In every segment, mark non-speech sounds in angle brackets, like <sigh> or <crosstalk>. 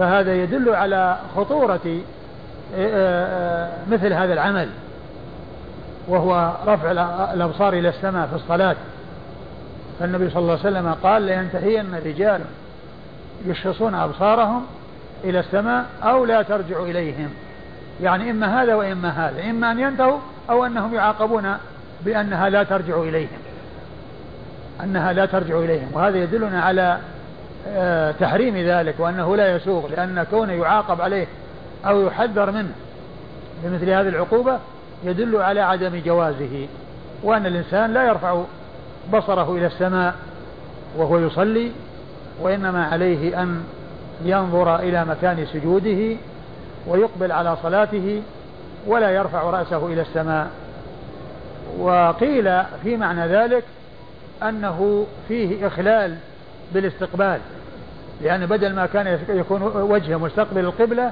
فهذا يدل على خطورة آه، آه، مثل هذا العمل وهو رفع الأبصار إلى السماء في الصلاة. فالنبي صلى الله عليه وسلم قال لينتهين رجال يشخصون أبصارهم إلى السماء أو لا ترجع إليهم. يعني إما هذا وإما هذا إما أن ينتهوا أو أنهم يعاقبون بأنها لا ترجع إليهم أنها لا ترجع إليهم. وهذا يدلنا على تحريم ذلك وأنه لا يسوغ لأن كونه يعاقب عليه أو يحذر منه بمثل هذه العقوبة يدل على عدم جوازه وأن الإنسان لا يرفع بصره إلى السماء وهو يصلي وإنما عليه أن ينظر إلى مكان سجوده ويقبل على صلاته ولا يرفع رأسه إلى السماء. وقيل في معنى ذلك أنه فيه إخلال بالاستقبال لأن بدل ما كان يكون وجهه مستقبل القبلة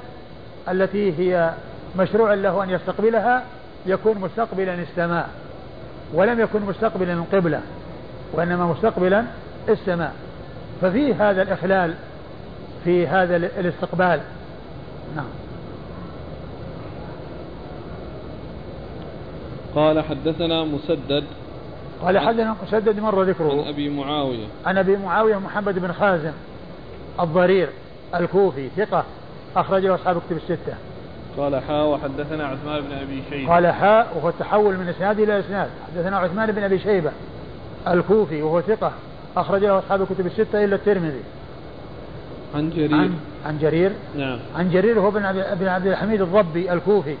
التي هي مشروع له أن يستقبلها يكون مستقبلا السماء ولم يكن مستقبلا القبلة وإنما مستقبلا السماء. ففي هذا الإخلال في هذا الاستقبال. نعم. قال حدثنا مسدد قال حدثنا مسدد مر ذكره. عن أبي معاوية. عن أبي معاوية محمد بن خازم الضرير الكوفي ثقة أخرجه أصحاب كتب الستة. قال حاء وحدثنا عثمان بن أبي شيبة. قال حاء وهو التحول من إسناد إلى إسناد. حدثنا عثمان بن أبي شيبة الكوفي وهو ثقة أخرجه أصحاب كتب الستة إلا الترمذي. عن جرير. عن, عن جرير. نعم. عن جرير هو بن عبد الحميد الضبي الكوفي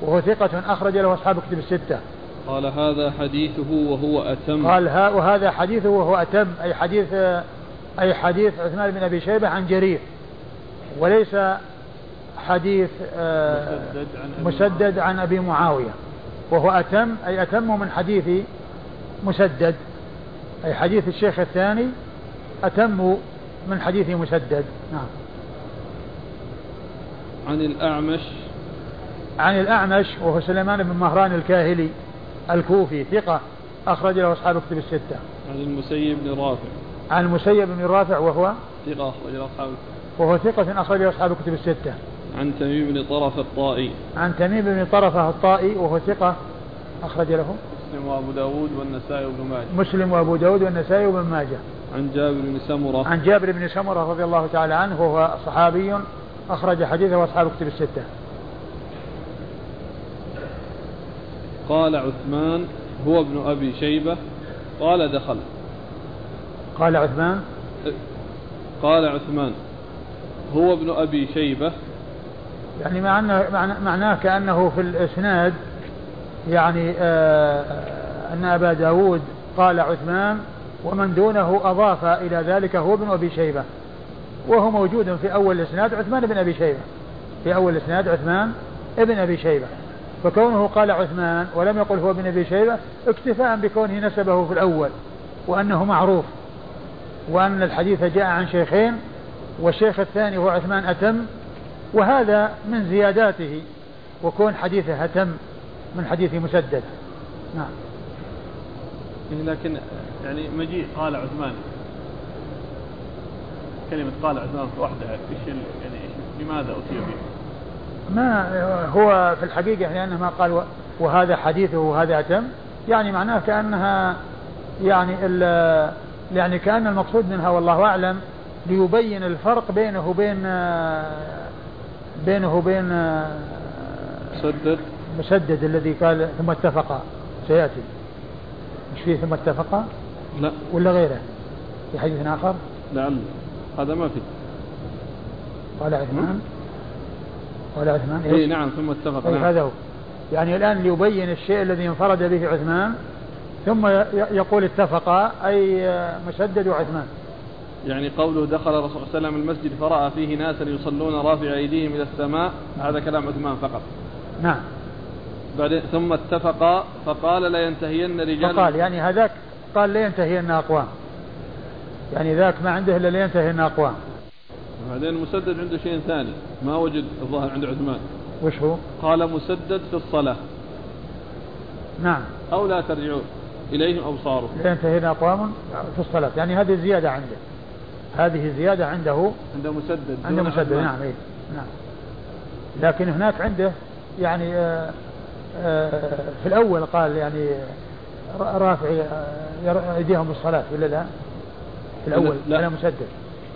وهو ثقة أخرج له أصحاب كتب الستة. قال هذا حديثه وهو أتم. قال ها وهذا حديثه وهو أتم أي حديث أي حديث عثمان بن أبي شيبة عن جرير. وليس حديث مسدد عن, مسدد عن أبي معاوية. وهو أتم أي أتم من حديث مسدد. أي حديث الشيخ الثاني أتم من حديث مسدد. نعم. عن الأعمش. عن الأعمش وهو سليمان بن مهران الكاهلي. الكوفي ثقة أخرج له أصحاب كتب الستة. عن المسيب بن رافع. عن المسيب بن رافع وهو ثقة أخرج له أصحاب وهو ثقة أخرج له أصحاب كتب الستة. عن تميم بن طرف الطائي. عن تميم بن طرفة الطائي وهو ثقة أخرج له مسلم وأبو داود والنسائي وابن ماجه. مسلم وأبو داود والنسائي وابن ماجه. عن جابر بن سمرة. عن جابر بن سمرة رضي الله تعالى عنه وهو صحابي أخرج حديثه أصحاب كتب الستة. قال عثمان هو ابن أبي شيبة. قال دخل. قال عثمان؟ قال عثمان هو ابن أبي شيبة. يعني معناه معناه كأنه في الإسناد يعني آه أن أبا داود قال عثمان ومن دونه أضاف إلى ذلك هو ابن أبي شيبة. وهو موجود في أول الإسناد عثمان بن أبي شيبة. في أول الإسناد عثمان ابن أبي شيبة. فكونه قال عثمان ولم يقل هو ابن أبي شيبة اكتفاء بكونه نسبه في الأول وأنه معروف وأن الحديث جاء عن شيخين والشيخ الثاني هو عثمان أتم وهذا من زياداته وكون حديثه أتم من حديث مسدد نعم إيه، لكن يعني مجيء قال عثمان كلمة قال عثمان وحدها إيش يعني لماذا أتي به؟ ما هو في الحقيقة لأنه ما قال وهذا حديثه وهذا أتم. يعني معناه كأنها يعني يعني كأن المقصود منها والله أعلم ليبين الفرق بينه وبين بينه وبين مسدد. مسدد الذي قال ثم اتفقا سيأتي. مش فيه ثم اتفقا لا. ولا غيره؟ في حديث آخر؟ لعل هذا ما في. قال عثمان. قال عثمان؟ اي نعم ثم اتفق نعم. هذا هو. يعني الآن ليبين الشيء الذي انفرد به عثمان ثم يقول اتفقا أي مسدد وعثمان يعني قوله دخل الرسول صلى الله عليه وسلم المسجد فرأى فيه ناسا يصلون رافع أيديهم إلى السماء هذا كلام عثمان فقط. نعم. بعدين ثم اتفقا فقال لا ينتهين رجال. فقال يعني هذاك قال لا ينتهين أقوام. يعني ذاك ما عنده إلا لا ينتهين أقوام. بعدين مسدد عنده شيء ثاني. ما وجد الظاهر عند عثمان. وش هو؟ قال مسدد في الصلاة. نعم. أو لا ترجعوا إليهم أبصارهم. ينتهي أقوام في الصلاة. يعني هذه زيادة عنده. هذه زيادة عنده. عند مسدد. عند مسدد. نعم إيه. نعم. لكن هناك عنده يعني آه آه في الأول قال يعني رافع آه، أيديهم بالصلاة ولا لا؟ في الأول لا. كلام مسدد.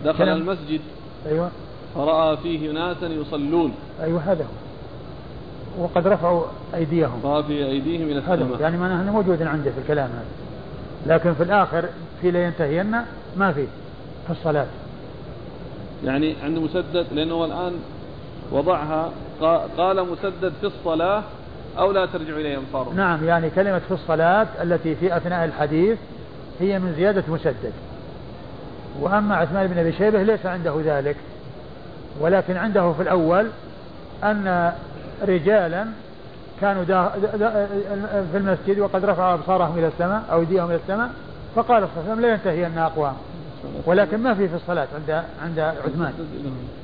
دخل المسجد. أيوه. فرأى فيه ناسا يصلون. أيوه هذا هو. وقد رفعوا أيديهم. رافع أيديهم إلى السماء. يعني معناه موجود عنده في الكلام هذا. لكن في الآخر في لينتهين ما في. في الصلاة. يعني عند مسدد لأنه الآن وضعها قال مسدد في الصلاة أو لا ترجع إليه أنصاره نعم يعني كلمة في الصلاة التي في أثناء الحديث هي من زيادة مسدد. وأما عثمان بن أبي شيبة ليس عنده ذلك ولكن عنده في الأول أن رجالا كانوا دا دا في المسجد وقد رفعوا أبصارهم إلى السماء أو أيديهم إلى السماء فقال صلى الله عليه وسلم لا ينتهي أن أقوام ولكن ما في في الصلاة عند عند عثمان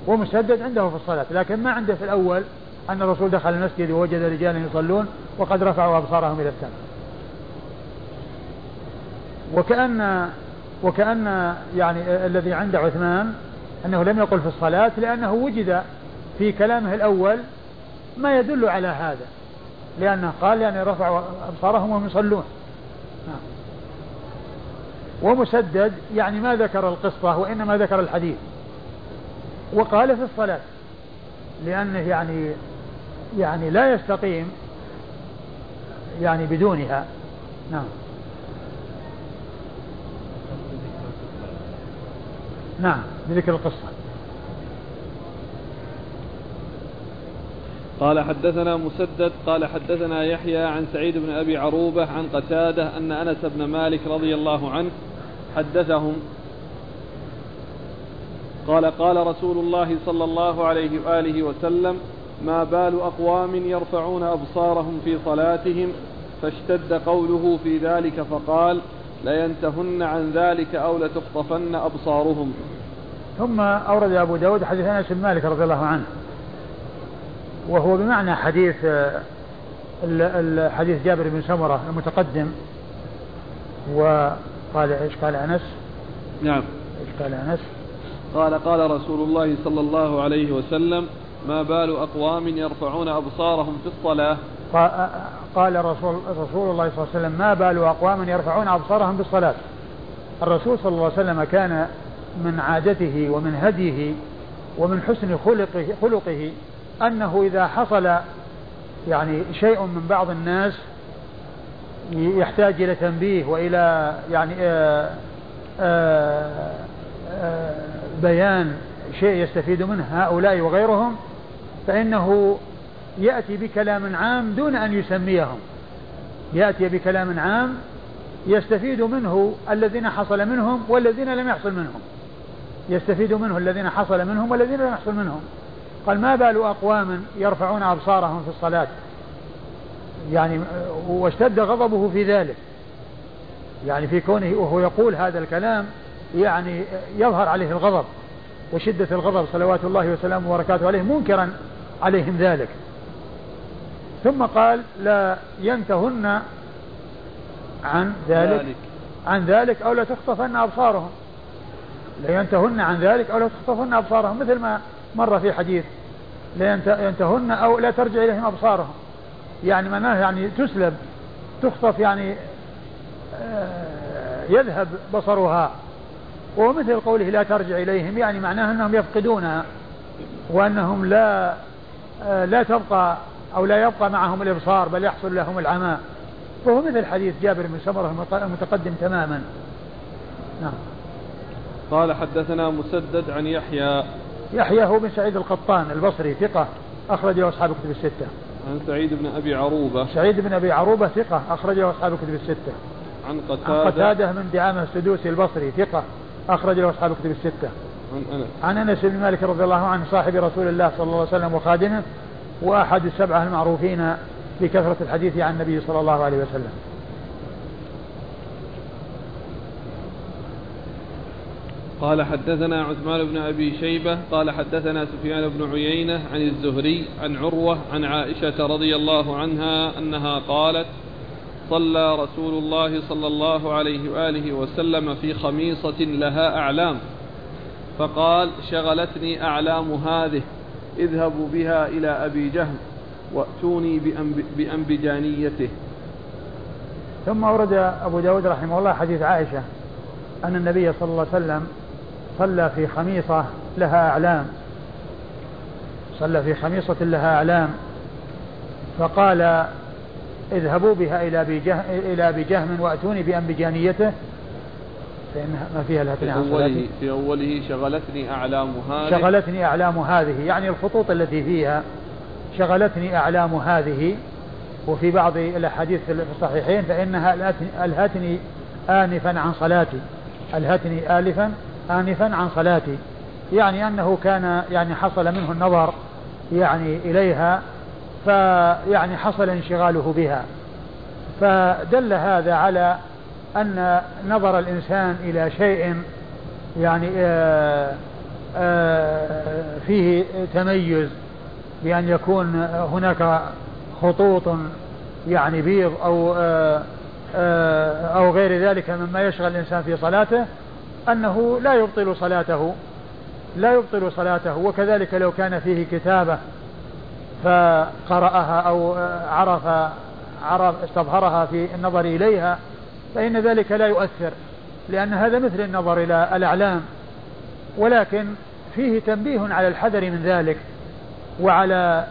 ومسدد عنده في الصلاة لكن ما عنده في الأول أن الرسول دخل المسجد ووجد رجالا يصلون وقد رفعوا أبصارهم إلى السماء. وكأن وكأن يعني الذي عند عثمان أنه لم يقل في الصلاة لأنه وجد في كلامه الأول ما يدل على هذا لأنه قال يعني رفعوا أبصارهم وهم يصلون. نعم. ومسدد يعني ما ذكر القصة وإنما ذكر الحديث. وقال في الصلاة لأنه يعني يعني لا يستقيم يعني بدونها. نعم. نعم بذكر القصة. قال حدثنا مسدد قال حدثنا يحيى عن سعيد بن أبي عروبة عن قتادة أن أنس بن مالك رضي الله عنه حدثهم. قال قال رسول الله صلى الله عليه وآله وسلم ما بال أقوام يرفعون أبصارهم في صلاتهم فاشتد قوله في ذلك فقال لينتهن عن ذلك أو لتخطفن أبصارهم ثم أورد أبو داود حديث أنس بن مالك رضي الله عنه وهو بمعنى حديث حديث جابر بن سمرة المتقدم وقال إيش قال أنس؟ نعم إيش قال أنس؟ قال قال رسول الله صلى الله عليه وسلم ما بال أقوام يرفعون أبصارهم في الصلاة قال رسول رسول الله صلى الله عليه وسلم ما بال أقوام يرفعون أبصارهم بالصلاة؟ الرسول صلى الله عليه وسلم كان من عادته ومن هديه ومن حسن خلقه خلقه أنه إذا حصل يعني شيء من بعض الناس يحتاج إلى تنبيه وإلى يعني آآ آآ آآ بيان شيء يستفيد منه هؤلاء وغيرهم فإنه يأتي بكلام عام دون أن يسميهم. يأتي بكلام عام يستفيد منه الذين حصل منهم والذين لم يحصل منهم. يستفيد منه الذين حصل منهم والذين لم يحصل منهم. قال ما بال أقوام يرفعون أبصارهم في الصلاة؟ يعني واشتد غضبه في ذلك. يعني في كونه وهو يقول هذا الكلام يعني يظهر عليه الغضب وشدة الغضب صلوات الله وسلامه وبركاته عليه منكرا عليهم ذلك. ثم قال لا ينتهن عن ذلك, ذلك. عن ذلك أو لا تخطفن أبصارهم. لا ينتهن عن ذلك أو لا تخطفن أبصارهم مثل ما مر في حديث لا ينتهن أو لا ترجع إليهم أبصارهم. يعني معناه يعني تسلب تخطف يعني آه، يذهب بصرها. ومثل قوله لا ترجع إليهم يعني معناه أنهم يفقدونها وأنهم لا آه، لا تبقى أو لا يبقى معهم الإبصار بل يحصل لهم العمى وهو مثل حديث جابر بن سمرة المتقدم تماما نعم قال حدثنا مسدد عن يحيى يحيى هو بن سعيد القطان البصري ثقة أخرجه أصحاب الكتب الستة. عن سعيد بن أبي عروبة. سعيد بن أبي عروبة ثقة أخرجه أصحاب الكتب الستة. عن قتادة. عن قتادة من دعامة السدوسي البصري ثقة أخرجه أصحاب الكتب الستة. عن أنس. عن أنس بن مالك رضي الله عنه صاحب رسول الله صلى الله عليه وسلم وخادمه وأحد السبعة المعروفين بكثرة الحديث عن النبي صلى الله عليه وسلم. قال حدثنا عثمان بن أبي شيبة قال حدثنا سفيان بن عيينة عن الزهري عن عروة عن عائشة رضي الله عنها أنها قالت صلى رسول الله صلى الله عليه وآله وسلم في خميصة لها أعلام فقال شغلتني أعلام هذه اذهبوا بها إلى أبي جهل وأتوني بأنبجانيته. ثم ورد أبو داود رحمه الله حديث عائشة أن النبي صلى الله عليه وسلم صلى في خميصة لها أعلام. صلى في خميصة لها أعلام. فقال اذهبوا بها إلى أبي جهم, إلى أبي جهم وأتوني بأنبجانيته. فإنها ما فيها الهتني في أوله, في أوله شغلتني أعلام هذه. شغلتني أعلام هذه يعني الخطوط التي فيها شغلتني أعلام هذه. وفي بعض الأحاديث في الصحيحين فإنها ألهتني آنفا عن صلاتي. ألهتني آلفا آنفا عن صلاتي. يعني أنه كان يعني حصل منه النظر يعني إليها فيعني حصل انشغاله بها. فدل هذا على أن نظر الإنسان إلى شيء يعني آآ آه، آآ آه، فيه تميز بأن يكون هناك خطوط يعني بيض أو آه، أو غير ذلك مما يشغل الإنسان في صلاته أنه لا يبطل صلاته لا يبطل صلاته. وكذلك لو كان فيه كتابة فقرأها أو عرف عرف استظهرها في النظر إليها فإن ذلك لا يؤثر لأن هذا مثل النظر إلى الأعلام ولكن فيه تنبيه على الحذر من ذلك وعلى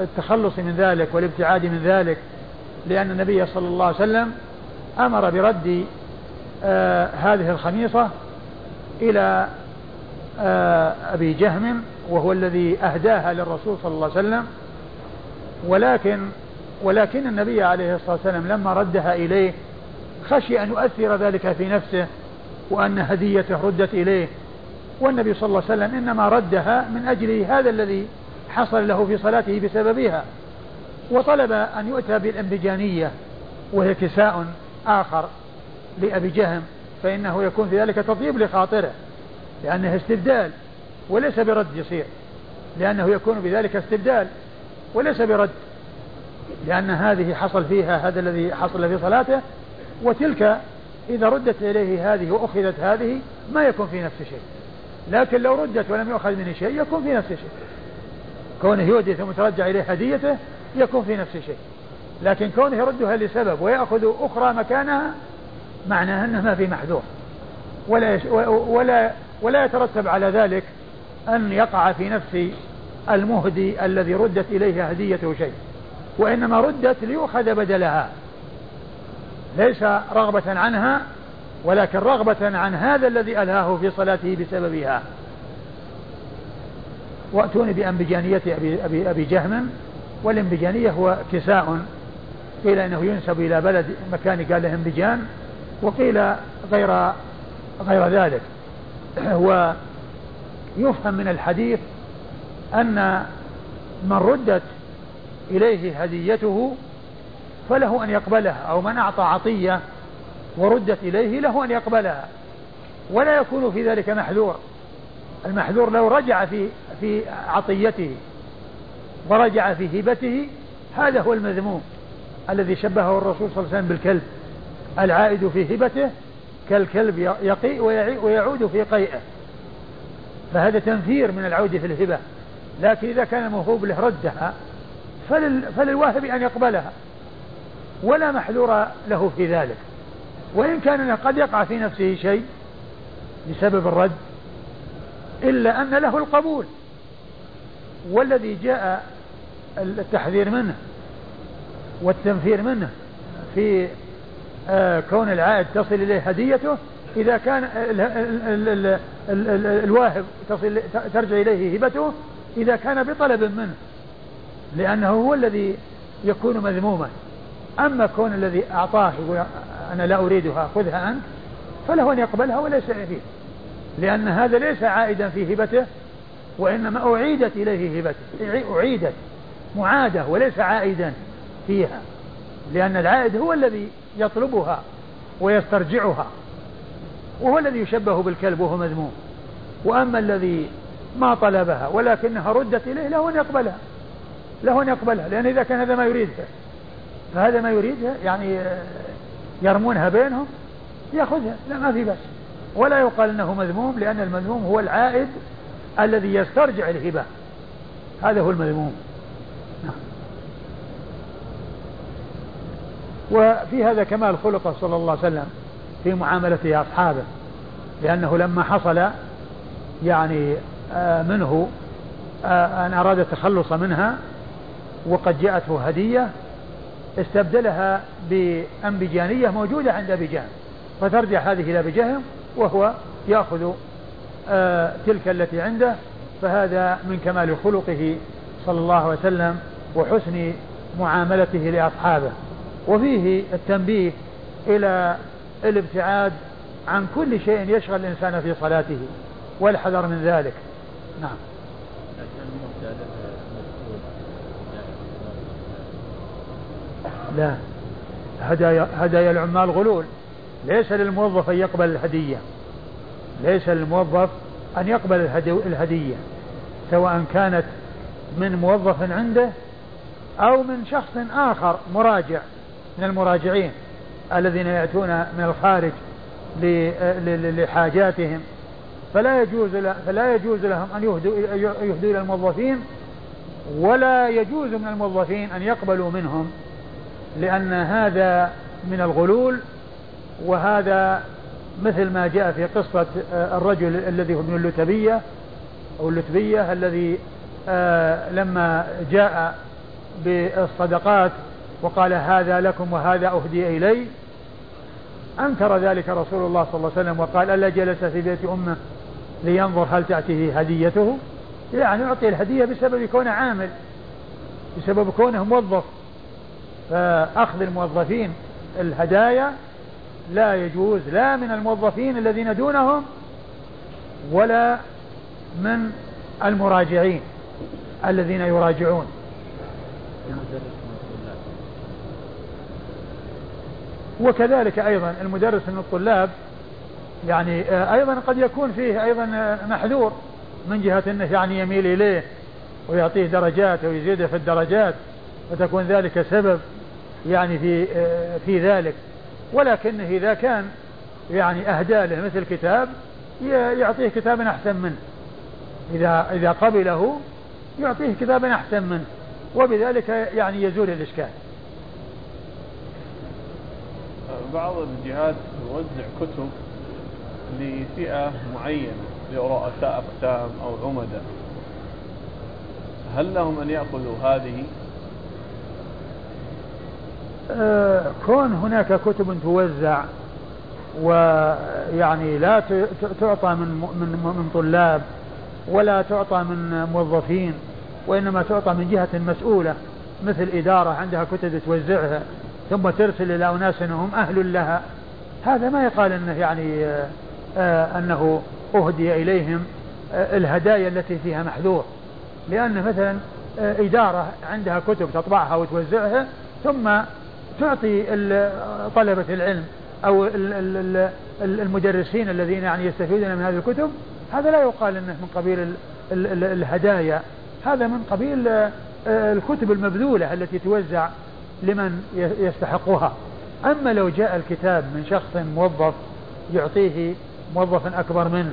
التخلص من ذلك والابتعاد من ذلك لأن النبي صلى الله عليه وسلم أمر برد آه هذه الخميصة إلى آه أبي جهم وهو الذي أهداها للرسول صلى الله عليه وسلم. ولكن ولكن النبي عليه الصلاة والسلام لما ردها إليه خشي أن يؤثر ذلك في نفسه وأن هديته ردت إليه. والنبي صلى الله عليه وسلم إنما ردها من أجل هذا الذي حصل له في صلاته بسببها. وطلب أن يؤتى بالأنبجانية وهي كساء آخر لأبي جهم فإنه يكون في ذلك تطيب لخاطره لأنه استبدال وليس برد يصير لأنه يكون بذلك استبدال وليس برد لأن هذه حصل فيها هذا الذي حصل في صلاته وتلك إذا ردت إليه هذه وأخذت هذه ما يكون في نفس الشيء لكن لو ردت ولم يؤخذ منه شيء يكون في نفس الشيء كونه يودي ثم ترجع إليه هديته يكون في نفس الشيء لكن كونه يردها لسبب ويأخذ أخرى مكانها معناه أنه ما في محذور. ولا ولا ولا يترتب على ذلك أن يقع في نفس المهدي الذي ردت إليه هديته شيء. وإنما ردت ليؤخذ بدلها. ليس رغبة عنها ولكن رغبة عن هذا الذي ألهاه في صلاته بسببها. وأتوني بأنبجانية أبي, أبي, أبي جهم والأنبجانية هو كساء. قيل إنه ينسب إلى بلد مكان قال له أنبجان وقيل غير غير ذلك. <clears throat> ويفهم من الحديث أن من ردت إليه هديته فله أن يقبلها أو من أعطى عطية وردت إليه له أن يقبلها. ولا يكون في ذلك محذور. المحذور لو رجع في في عطيته ورجع في هبته هذا هو المذموم الذي شبهه الرسول صلى الله عليه وسلم بالكلب. العائد في هبته كالكلب يقيء ويعود في قيئه. فهذا تنفير من العود في الهبة. لكن إذا كان الموهوب له ردها فلل فللواهب أن يقبلها. ولا محذور له في ذلك. وإن كان قد يقع في نفسه شيء بسبب الرد إلا أن له القبول. والذي جاء التحذير منه والتنفير منه في آه، كون العائد تصل إليه هديته إذا كان الواهب تصل ترجع إليه هبته إذا كان بطلب منه لأنه هو الذي يكون مذموما. أما كون الذي أعطاه يقول أنا لا أريدها خذها أنت فله أن يقبلها وليس فيه. لأن هذا ليس عائدا في هبته وإنما أعيدت إليه هبته أعيدت معادة وليس عائدا فيها. لأن العائد هو الذي يطلبها ويسترجعها وهو الذي يشبه بالكلب وهو مذموم. وأما الذي ما طلبها ولكنها ردت إليه له أن يقبلها له أن يقبلها لأن إذا كان هذا ما يريدها فهذا ما يريدها يعني يرمونها بينهم يأخذها لا ما في بس ولا يقال إنه مذموم لأن المذموم هو العائد الذي يسترجع الهبة. هذا هو المذموم. نعم. وفي هذا كمال خلقه صلى الله عليه وسلم في معاملته أصحابه لأنه لما حصل يعني آه، منه آه، أن أراد التخلص منها وقد جاءته هدية استبدلها بأنبجانية موجودة عند أبي جهم فترجع هذه إلى أبي جهم وهو يأخذ آه، تلك التي عنده فهذا من كمال خلقه صلى الله عليه وسلم وحسن معاملته لأصحابه. وفيه التنبيه إلى الابتعاد عن كل شيء يشغل الإنسان في صلاته والحذر من ذلك. نعم. لا. هدايا هدايا العمال غلول. ليس للموظف أن يقبل الهدية. ليس للموظف أن يقبل الهدية. سواء كانت من موظف عنده أو من شخص آخر مراجع من المراجعين الذين يأتون من الخارج لحاجاتهم. فلا يجوز فلا يجوز لهم أن يهدوا يهدوا إلى الموظفين ولا يجوز من الموظفين أن يقبلوا منهم لأن هذا من الغلول وهذا مثل ما جاء في قصة آه، الرجل الذي هو من اللتبية أو اللتبية الذي آه، لما جاء بالصدقات وقال هذا لكم وهذا أهدي إلي أنكر ذلك رسول الله صلى الله عليه وسلم وقال ألا جلس في بيت أمه لينظر هل تأتيه هديته؟ يعني يعطي الهدية بسبب كونه عامل بسبب كونه موظف. فأخذ الموظفين الهدايا لا يجوز لا من الموظفين الذين دونهم ولا من المراجعين الذين يراجعون. وكذلك أيضا المدرس من الطلاب يعني آه، أيضا قد يكون فيه أيضا آه، محذور من جهة أنه يعني يميل إليه ويعطيه درجات أو يزيده في الدرجات وتكون ذلك سبب يعني في آه، في ذلك. ولكنه إذا كان يعني أهدى له مثل كتاب يعطيه كتابا أحسن منه. إذا إذا قبله يعطيه كتابا أحسن منه. وبذلك يعني يزول الإشكال. بعض الجهات توزع كتب لفئة معينة لرؤساء أقسام أو عمدة هل لهم أن يأخذوا هذه كون هناك كتب توزع ويعني لا تعطى من من من طلاب ولا تعطى من موظفين وإنما تعطى من جهة مسؤولة مثل إدارة عندها كتب توزعها ثم ترسل إلى أناس هم أهل لها. هذا ما يقال أنه يعني آه، آه، أنه أهدي إليهم آه، الهدايا التي فيها محذور. لأن مثلا إدارة عندها كتب تطبعها وتوزعها ثم تعطي طلبة العلم أو المدرسين الذين يعني يستفيدون من هذه الكتب هذا لا يقال أنه من قبيل الهدايا. هذا من قبيل الكتب المبذولة التي توزع لمن يستحقها. أما لو جاء الكتاب من شخص موظف يعطيه موظف أكبر منه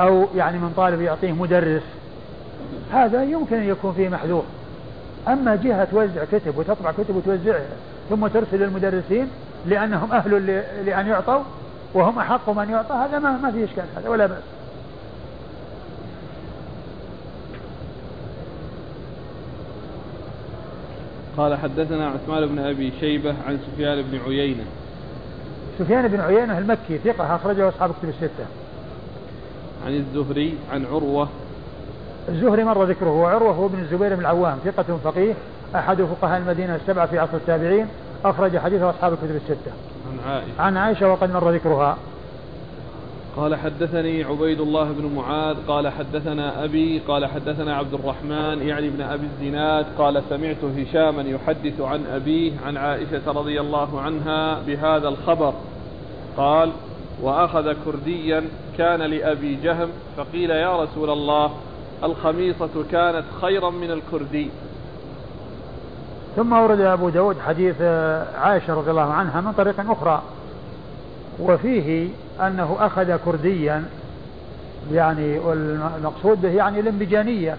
أو يعني من طالب يعطيه مدرس هذا يمكن أن يكون فيه محذور. أما جهة توزع كتب وتطبع كتب وتوزعها ثم ترسل للمدرسين لأنهم أهل لأن يعطوا وهم أحق من يعطى هذا ما, ما في إشكال هذا ولا بأس. قال حدثنا عثمان بن أبي شيبة عن سفيان بن عيينة. سفيان بن عيينة المكي ثقة أخرجه أصحاب كتب الستة. عن الزهري عن عروة الزهري مر ذكره وعروة هو ابن الزبير بن العوام ثقة فقيه أحد فقهاء المدينة السبعة في عصر التابعين أخرج حديثه أصحاب الكتب الستة. عن عائشة. عن عائشة وقد مر ذكرها. قال حدثني عبيد الله بن معاذ قال حدثنا أبي قال حدثنا عبد الرحمن يعني ابن أبي الزناد قال سمعت هشاما يحدث عن أبيه عن عائشة رضي الله عنها بهذا الخبر. قال وأخذ كرديا كان لأبي جهم فقيل يا رسول الله الخميصة كانت خيرا من الكردي. ثم ورد أبو داود حديث عائشة رضي الله عنها من طريق أخرى. وفيه أنه أخذ كرديا يعني والمقصود به يعني الإنبجانية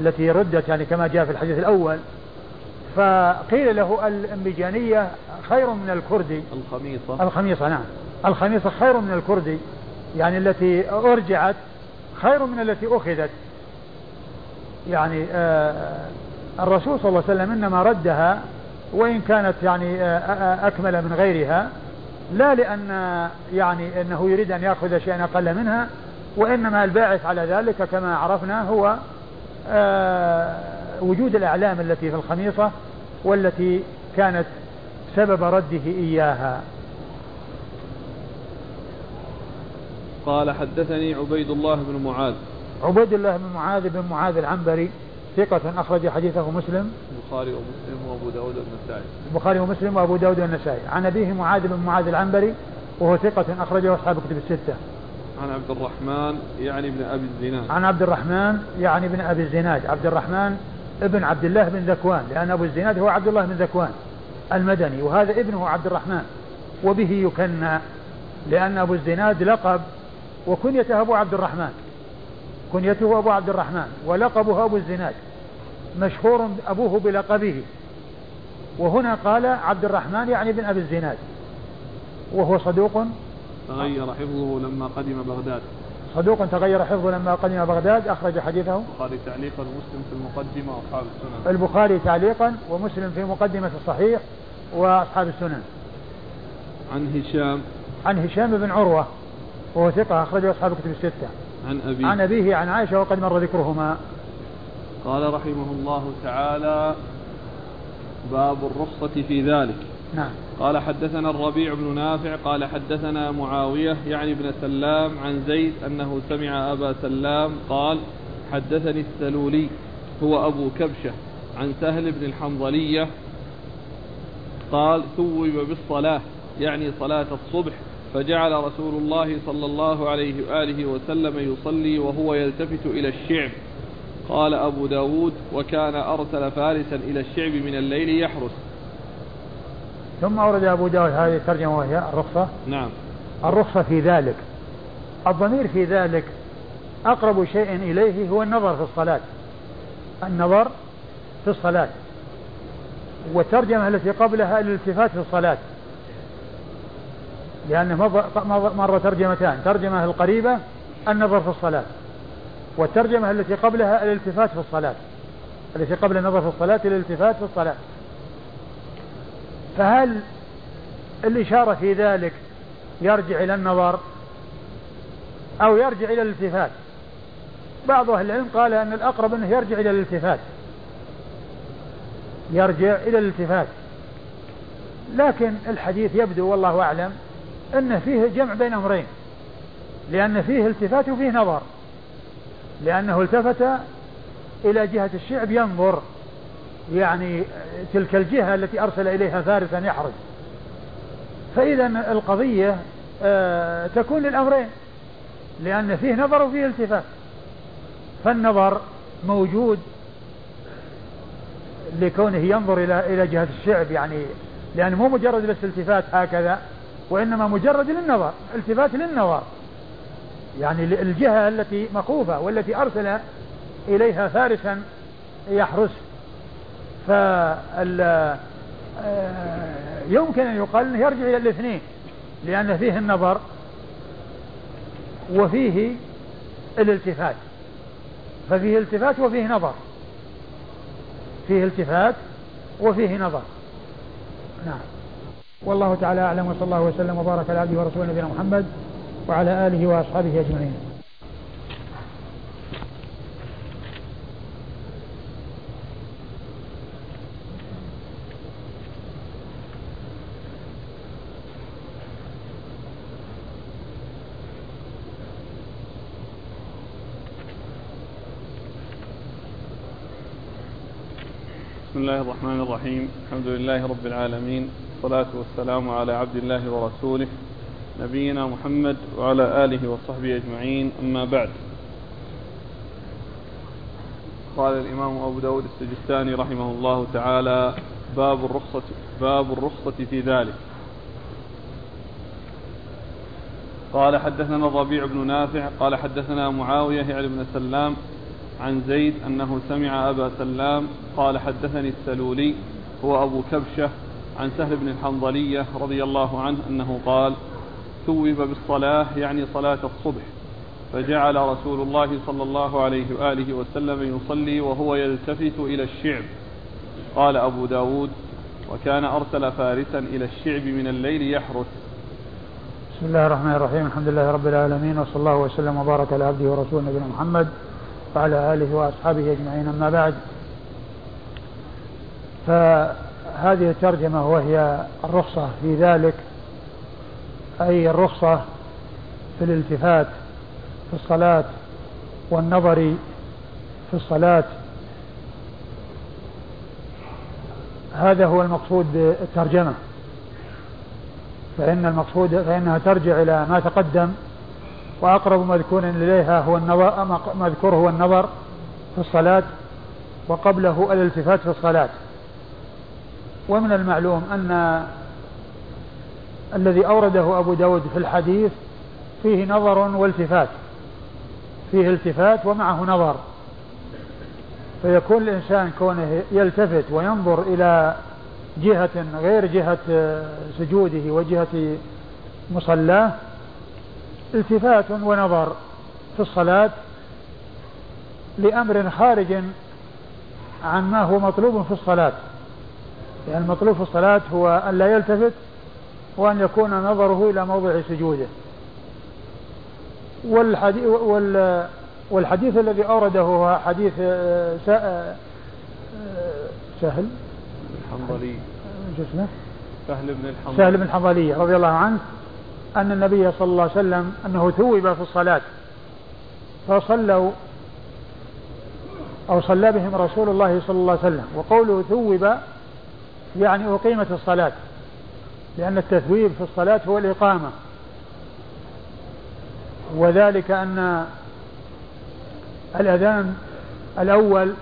التي ردت يعني كما جاء في الحديث الأول. فقيل له الإنبجانية خير من الكردي. الخميصة. الخميصة نعم. الخميصة خير من الكردي يعني التي أرجعت خير من التي أخذت. يعني آه الرسول صلى الله عليه وسلم إنما ردها وإن كانت يعني آه، آه، أكمل من غيرها لا لأن يعني أنه يريد أن يأخذ شيئا أقل منها وإنما الباعث على ذلك كما عرفنا هو آه، وجود الأعلام التي في الخميصة والتي كانت سبب رده إياها. قال حدثني عبيد الله بن معاذ. عبيد الله بن معاذ بن معاذ العنبري ثقة أخرج حديثه مسلم. البخاري ومسلم وأبو داود والنسائي. البخاري ومسلم وأبو داود والنسائي. عن أبيه معاذ بن معاذ العنبري وهو ثقة أخرجه أصحاب كتب الستة. عن عبد الرحمن يعني ابن أبي الزناد. عن عبد الرحمن يعني ابن أبي الزناد. عبد الرحمن ابن عبد الله بن ذكوان لأن أبو الزناد هو عبد الله بن ذكوان المدني وهذا ابنه عبد الرحمن. وبه يكنى لأن أبو الزناد لقب وكنيته أبو عبد الرحمن. كنيته أبو عبد الرحمن. ولقبه أبو الزناد. مشهور أبوه بلقبه. وهنا قال عبد الرحمن يعني بن أبي الزناد. وهو صدوق. تغير حفظه لما قدم بغداد. صدوق تغير حفظه لما قدم بغداد. أخرج حديثه. البخاري تعليقا ومسلم في المقدمة وأصحاب السنن. البخاري تعليقا ومسلم في مقدمة الصحيح وأصحاب السنن. عن هشام. عن هشام بن عروة. وهو ثقة أخرجه أصحاب الكتب الستة. عن أبيه. عن أبيه عن عائشة وقد مر ذكرهما. قال رحمه الله تعالى باب الرخصة في ذلك. نعم. قال حدثنا الربيع بن نافع قال حدثنا معاوية يعني ابن سلام عن زيد أنه سمع أبا سلام قال حدثني السلولي هو أبو كبشة عن سهل بن الحنظلية قال ثوب بالصلاة يعني صلاة الصبح. فجعل رسول الله صلى الله عليه وآله وسلم يصلي وهو يلتفت إلى الشعب. قال أبو داود وكان أرسل فارسا إلى الشعب من الليل يحرس. ثم أورد أبو داود هذه الترجمة وهي الرخصة. نعم. الرخصة في ذلك. الضمير في ذلك أقرب شيء إليه هو النظر في الصلاة. النظر في الصلاة. والترجمة التي قبلها الالتفات في الصلاة. لأنه مر ترجمتان. ترجمة القريبة النظر في الصلاة والترجمة التي قبلها الالتفات في الصلاة. التي قبل النظر في الصلاة الالتفات في الصلاة. فهل الإشارة في ذلك يرجع إلى النظر أو يرجع إلى الالتفات؟ بعض أهل العلم قال أن الأقرب أنه يرجع إلى الالتفات. يرجع إلى الالتفات. لكن الحديث يبدو والله أعلم أن فيه جمع بين أمرين. لأن فيه التفات وفيه نظر. لأنه التفت إلى جهة الشعب ينظر. يعني تلك الجهة التي أرسل إليها فارسا يحرج. فإذا القضية آه، تكون للأمرين. لأن فيه نظر وفيه التفات. فالنظر موجود لكونه ينظر إلى إلى جهة الشعب. يعني لأنه مو مجرد بس التفات هكذا. وإنما مجرد للنظر التفات للنظر. يعني الجهة التي مخوفة والتي أرسل إليها فارسا يحرس. فال آه، يمكن أن يقال أنه يرجع إلى الاثنين لأن فيه النظر وفيه الالتفات. ففيه التفات وفيه نظر. فيه التفات وفيه نظر. نعم. والله تعالى أعلم وصلى الله وسلم وبارك على عبده ورسوله نبينا محمد وعلى آله وأصحابه أجمعين. بسم الله الرحمن الرحيم. الحمد لله رب العالمين. والصلاة والسلام على عبد الله ورسوله نبينا محمد وعلى آله وصحبه أجمعين. أما بعد قال الإمام أبو داود السجستاني رحمه الله تعالى باب الرخصة باب الرخصة في ذلك. قال حدثنا الربيع بن نافع قال حدثنا معاوية يعني بن سلام عن زيد أنه سمع أبا سلام قال حدثني السلولي هو أبو كبشة عن سهل بن الحنظلية رضي الله عنه أنه قال ثوب بالصلاة يعني صلاة الصبح. فجعل رسول الله صلى الله عليه وآله وسلم يصلي وهو يلتفت إلى الشعب. قال أبو داود وكان أرسل فارسا إلى الشعب من الليل يحرس بسم الله الرحمن الرحيم. الحمد لله رب العالمين وصلى الله وسلم وبارك على عبده ورسوله نبينا محمد وعلى آله وأصحابه أجمعين. أما بعد فهذه الترجمة وهي الرخصة في ذلك أي الرخصة في الالتفات في الصلاة والنظر في الصلاة. هذا هو المقصود بالترجمة فإن المقصود فإنها ترجع إلى ما تقدم وأقرب مذكور إليها هو النظر مذكور هو النظر في الصلاة وقبله الالتفات في الصلاة. ومن المعلوم أن الذي أورده أبو داود في الحديث فيه نظر والتفات فيه التفات ومعه نظر. فيكون الإنسان كونه يلتفت وينظر إلى جهة غير جهة سجوده وجهة مصلاه التفات ونظر في الصلاة لأمر خارج عن ما هو مطلوب في الصلاة. يعني المطلوب في الصلاة هو أن لا يلتفت وأن يكون نظره إلى موضع سجوده. والحديث, والحديث الذي أورده هو حديث آه، آه، سهل. الحنظلي. اسمه؟ سهل بن الحنظلي. سهل بن الحنظلي رضي الله عنه أن النبي صلى الله عليه وسلم أنه ثوب في الصلاة فصلوا أو صلى بهم رسول الله صلى الله عليه وسلم وقوله ثوب يعني أقيمت الصلاة لأن التثويب في الصلاة هو الإقامة. وذلك أن الأذان الأول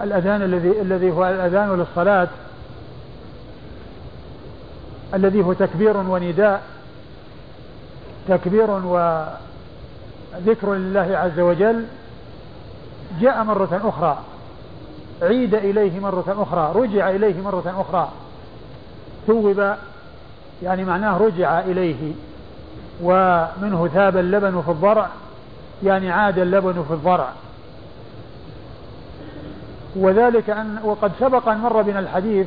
الأذان الذي الذي هو الأذان للصلاة الذي هو تكبير ونداء تكبير وذكر لله عز وجل جاء مرة أخرى. عيد إليه مرة أخرى رجع إليه مرة أخرى. ثوب يعني معناه رجع إليه. ومنه ثاب اللبن في الضرع يعني عاد اللبن في الضرع. وذلك أن وقد سبق أن مر بنا الحديث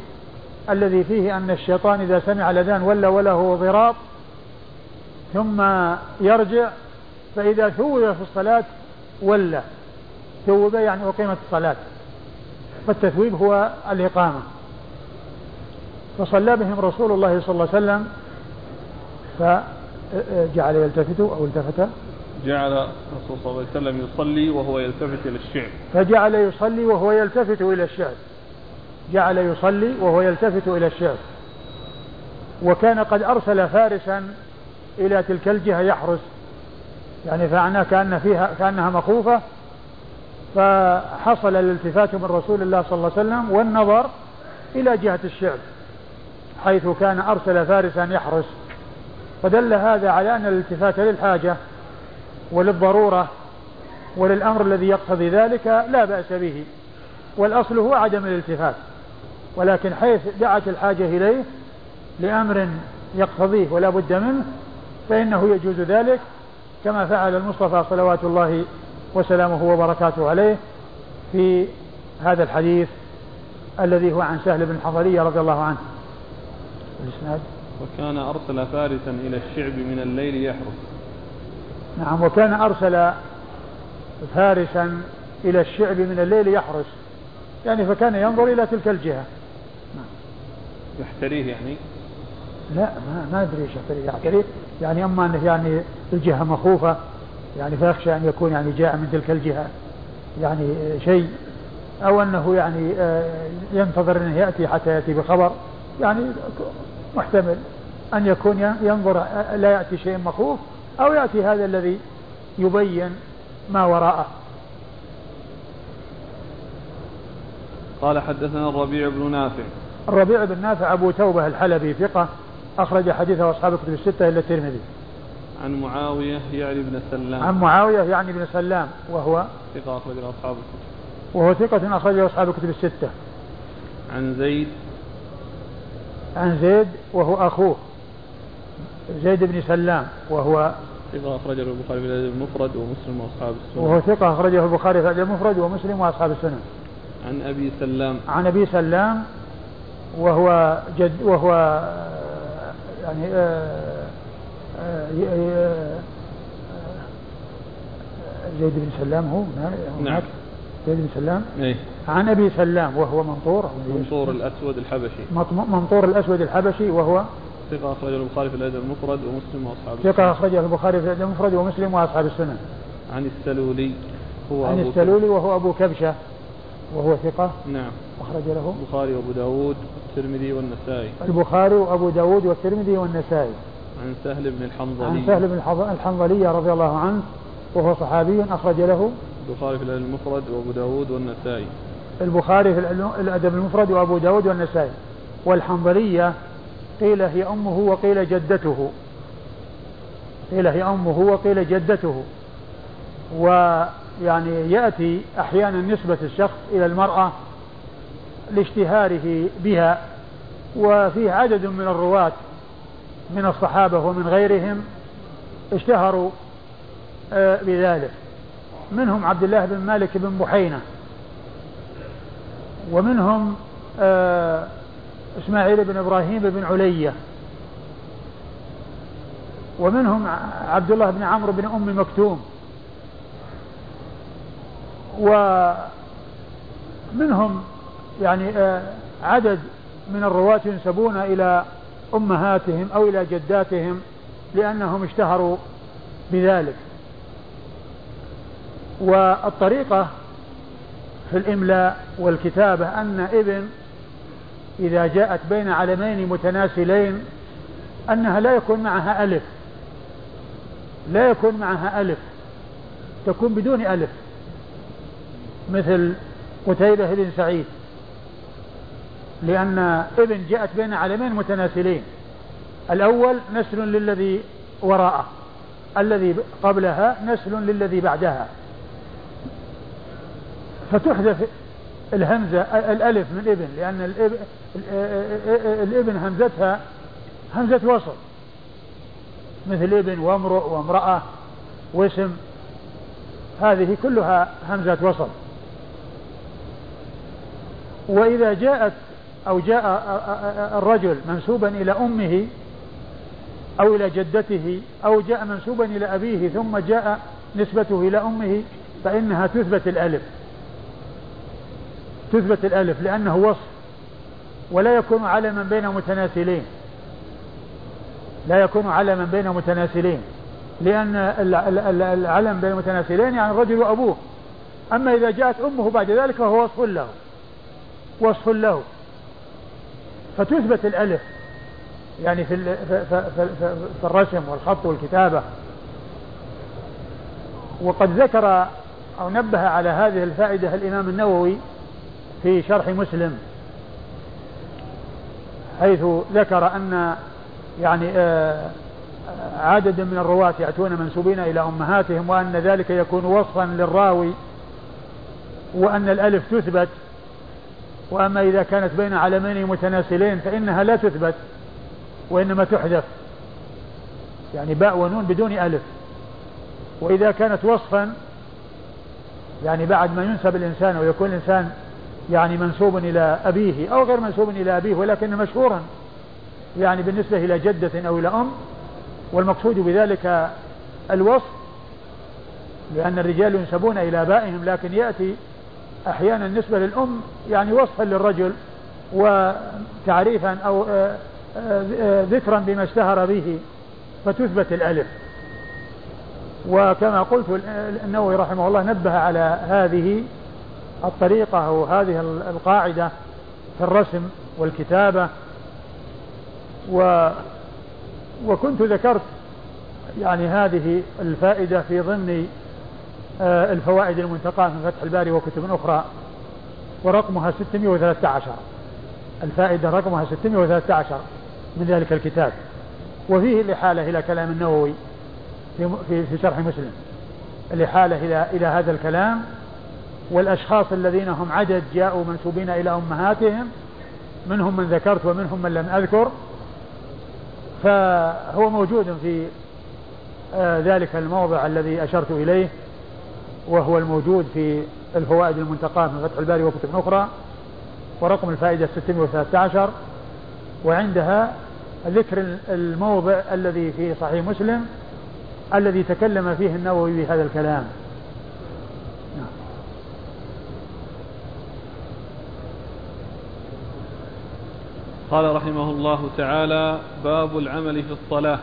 الذي فيه أن الشيطان إذا سمع الأذان ولا وله ضراط ثم يرجع فإذا ثوب في الصلاة ولا. ثوب يعني أقيمت الصلاة. فالتثويب هو الإقامة. فصلى بهم رسول الله صلى الله عليه وسلم فجعل يلتفت أو التفت. جعل الرسول صلى الله عليه وسلم يصلي وهو يلتفت إلى الشعب فجعل يصلي وهو يلتفت إلى الشعب جعل يصلي وهو يلتفت إلى الشعب وكان قد أرسل فارسا إلى تلك الجهة يحرس. يعني فعناه كأن فيها كأنها مخوفة فحصل الالتفات من رسول الله صلى الله عليه وسلم والنظر إلى جهة الشعب حيث كان أرسل فارسا يحرس. فدل هذا على أن الالتفات للحاجة وللضرورة وللأمر الذي يقتضي ذلك لا بأس به والأصل هو عدم الالتفات. ولكن حيث دعت الحاجة إليه لأمر يقتضيه ولا بد منه فإنه يجوز ذلك كما فعل المصطفى صلوات الله وسلامه وبركاته عليه في هذا الحديث الذي هو عن سهل بن حضرية رضي الله عنه. الإسناد؟ وكان أرسل فارسا إلى الشعب من الليل يحرس. نعم وكان أرسل فارسا إلى الشعب من الليل يحرس. يعني فكان ينظر إلى تلك الجهة. نعم. يحتريه يعني؟ لا ما ما أدري إيش يحتريه. يحتريه يعني أما أنه يعني الجهة مخوفة. يعني فيخشى أن يكون يعني جاء من تلك الجهة. يعني شيء أو أنه يعني آه، ينتظر أنه يأتي حتى يأتي بخبر. يعني محتمل أن يكون ينظر لا يأتي شيء مخوف أو يأتي هذا الذي يبين ما وراءه. قال حدثنا الربيع بن نافع. الربيع بن نافع أبو توبة الحلبي ثقة أخرج حديثه أصحاب الكتب الستة إلا الترمذي. عن معاوية يعني بن سلام. عن معاوية يعني بن سلام وهو ثقة أخرج أصحاب الكتب. وهو ثقة أخرجه أصحاب الكتب الستة. عن زيد. عن زيد وهو أخوه. زيد بن سلام وهو ثقة أخرجه البخاري في الأدب المفرد ومسلم وأصحاب السنن. وهو ثقة أخرجه البخاري في الأدب المفرد ومسلم وأصحاب السنن. عن أبي سلام. عن أبي سلام وهو جد وهو يعني آه، زيد بن سلام هو هناك. نعم. زيد بن سلام. إيه. عن أبي سلام وهو منطور منطور الأسود الحبشي. منطور الأسود الحبشي وهو ثقة أخرجه البخاري في الأدب المفرد ومسلم وأصحاب ثقة أخرجه البخاري في الأدب المفرد ومسلم وأصحاب السنن. عن السلولي هو عن أبو السلولي وهو أبو كبشة وهو ثقة نعم. أخرج له. البخاري وأبو داود والترمذي والنسائي. البخاري وأبو داود والترمذي والنسائي. عن سهل بن الحنظلي. عن سهل بن الحنظلي رضي الله عنه وهو صحابي أخرج له البخاري في الأدب المفرد وأبو داود والنسائي. البخاري في الأدب المفرد وأبو داود والنسائي. والحنظلية قيل هي أمه وقيل جدته. قيل هي أمه وقيل جدته. ويعني يأتي أحيانا نسبة الشخص إلى المرأة لاشتهاره بها. وفيه عدد من الرواة من الصحابة ومن غيرهم اشتهروا آه، بذلك. منهم عبد الله بن مالك بن بحينة ومنهم آه، إسماعيل بن إبراهيم بن علية ومنهم عبد الله بن عمرو بن أم مكتوم. ومنهم يعني آه، عدد من الرواة ينسبون إلى أمهاتهم أو إلى جداتهم لأنهم اشتهروا بذلك. والطريقة في الإملاء والكتابة أن ابن إذا جاءت بين علمين متناسلين أنها لا يكون معها ألف لا يكون معها ألف تكون بدون ألف مثل قتيبة بن سعيد. لأن ابن جاءت بين علمين متناسلين. الأول نسل للذي وراءه الذي قبلها نسل للذي بعدها. فتحذف الهمزة الألف من ابن لأن الإبن همزتها همزة وصل. مثل إبن وامرؤ وامرأة واسم هذه كلها همزة وصل. وإذا جاءت أو جاء الرجل منسوبا إلى أمه أو إلى جدته أو جاء منسوبا إلى أبيه ثم جاء نسبته إلى أمه فإنها تثبت الألف. تثبت الألف لأنه وصف ولا يكون علما بين متناسلين. لا يكون علما بين متناسلين. لأن العلم بين المتناسلين يعني الرجل وأبوه. أما إذا جاءت أمه بعد ذلك فهو وصف له. وصف له. فتثبت الألف. يعني في في الرسم والخط والكتابة. وقد ذكر أو نبه على هذه الفائدة الإمام النووي في شرح مسلم. حيث ذكر أن يعني آه، عدد من الرواة يأتون منسوبين إلى أمهاتهم وأن ذلك يكون وصفا للراوي وأن الألف تثبت. وأما إذا كانت بين علمين متناسلين فإنها لا تثبت وإنما تحذف. يعني باء ونون بدون ألف. وإذا كانت وصفا يعني بعد ما ينسب الإنسان ويكون الإنسان يعني منسوب إلى أبيه أو غير منسوب إلى أبيه ولكن مشهورا يعني بالنسبة إلى جدة أو إلى أم. والمقصود بذلك الوصف لأن الرجال ينسبون إلى آبائهم لكن يأتي أحيانا نسبة للأم يعني وصفا للرجل وتعريفا أو آه، آه، ذكرا بما اشتهر به فتثبت الألف. وكما قلت النووي رحمه الله نبه على هذه الطريقة أو هذه القاعدة في الرسم والكتابة. و وكنت ذكرت يعني هذه الفائدة في ضمن آه، الفوائد المنتقاة من فتح الباري وكتب أخرى ورقمها 613 الفائدة رقمها 613 من ذلك الكتاب. وفيه الإحالة إلى كلام النووي في في, في شرح مسلم. الإحالة إلى إلى هذا الكلام والأشخاص الذين هم عدد جاءوا منسوبين إلى أمهاتهم منهم من ذكرت ومنهم من لم أذكر. فهو موجود في آه، ذلك الموضع الذي أشرت إليه. وهو الموجود في الفوائد المنتقاة من فتح الباري وكتب أخرى ورقم الفائدة 613 وعندها ذكر الموضع الذي في صحيح مسلم الذي تكلم فيه النووي بهذا الكلام. قال رحمه الله تعالى باب العمل في الصلاة.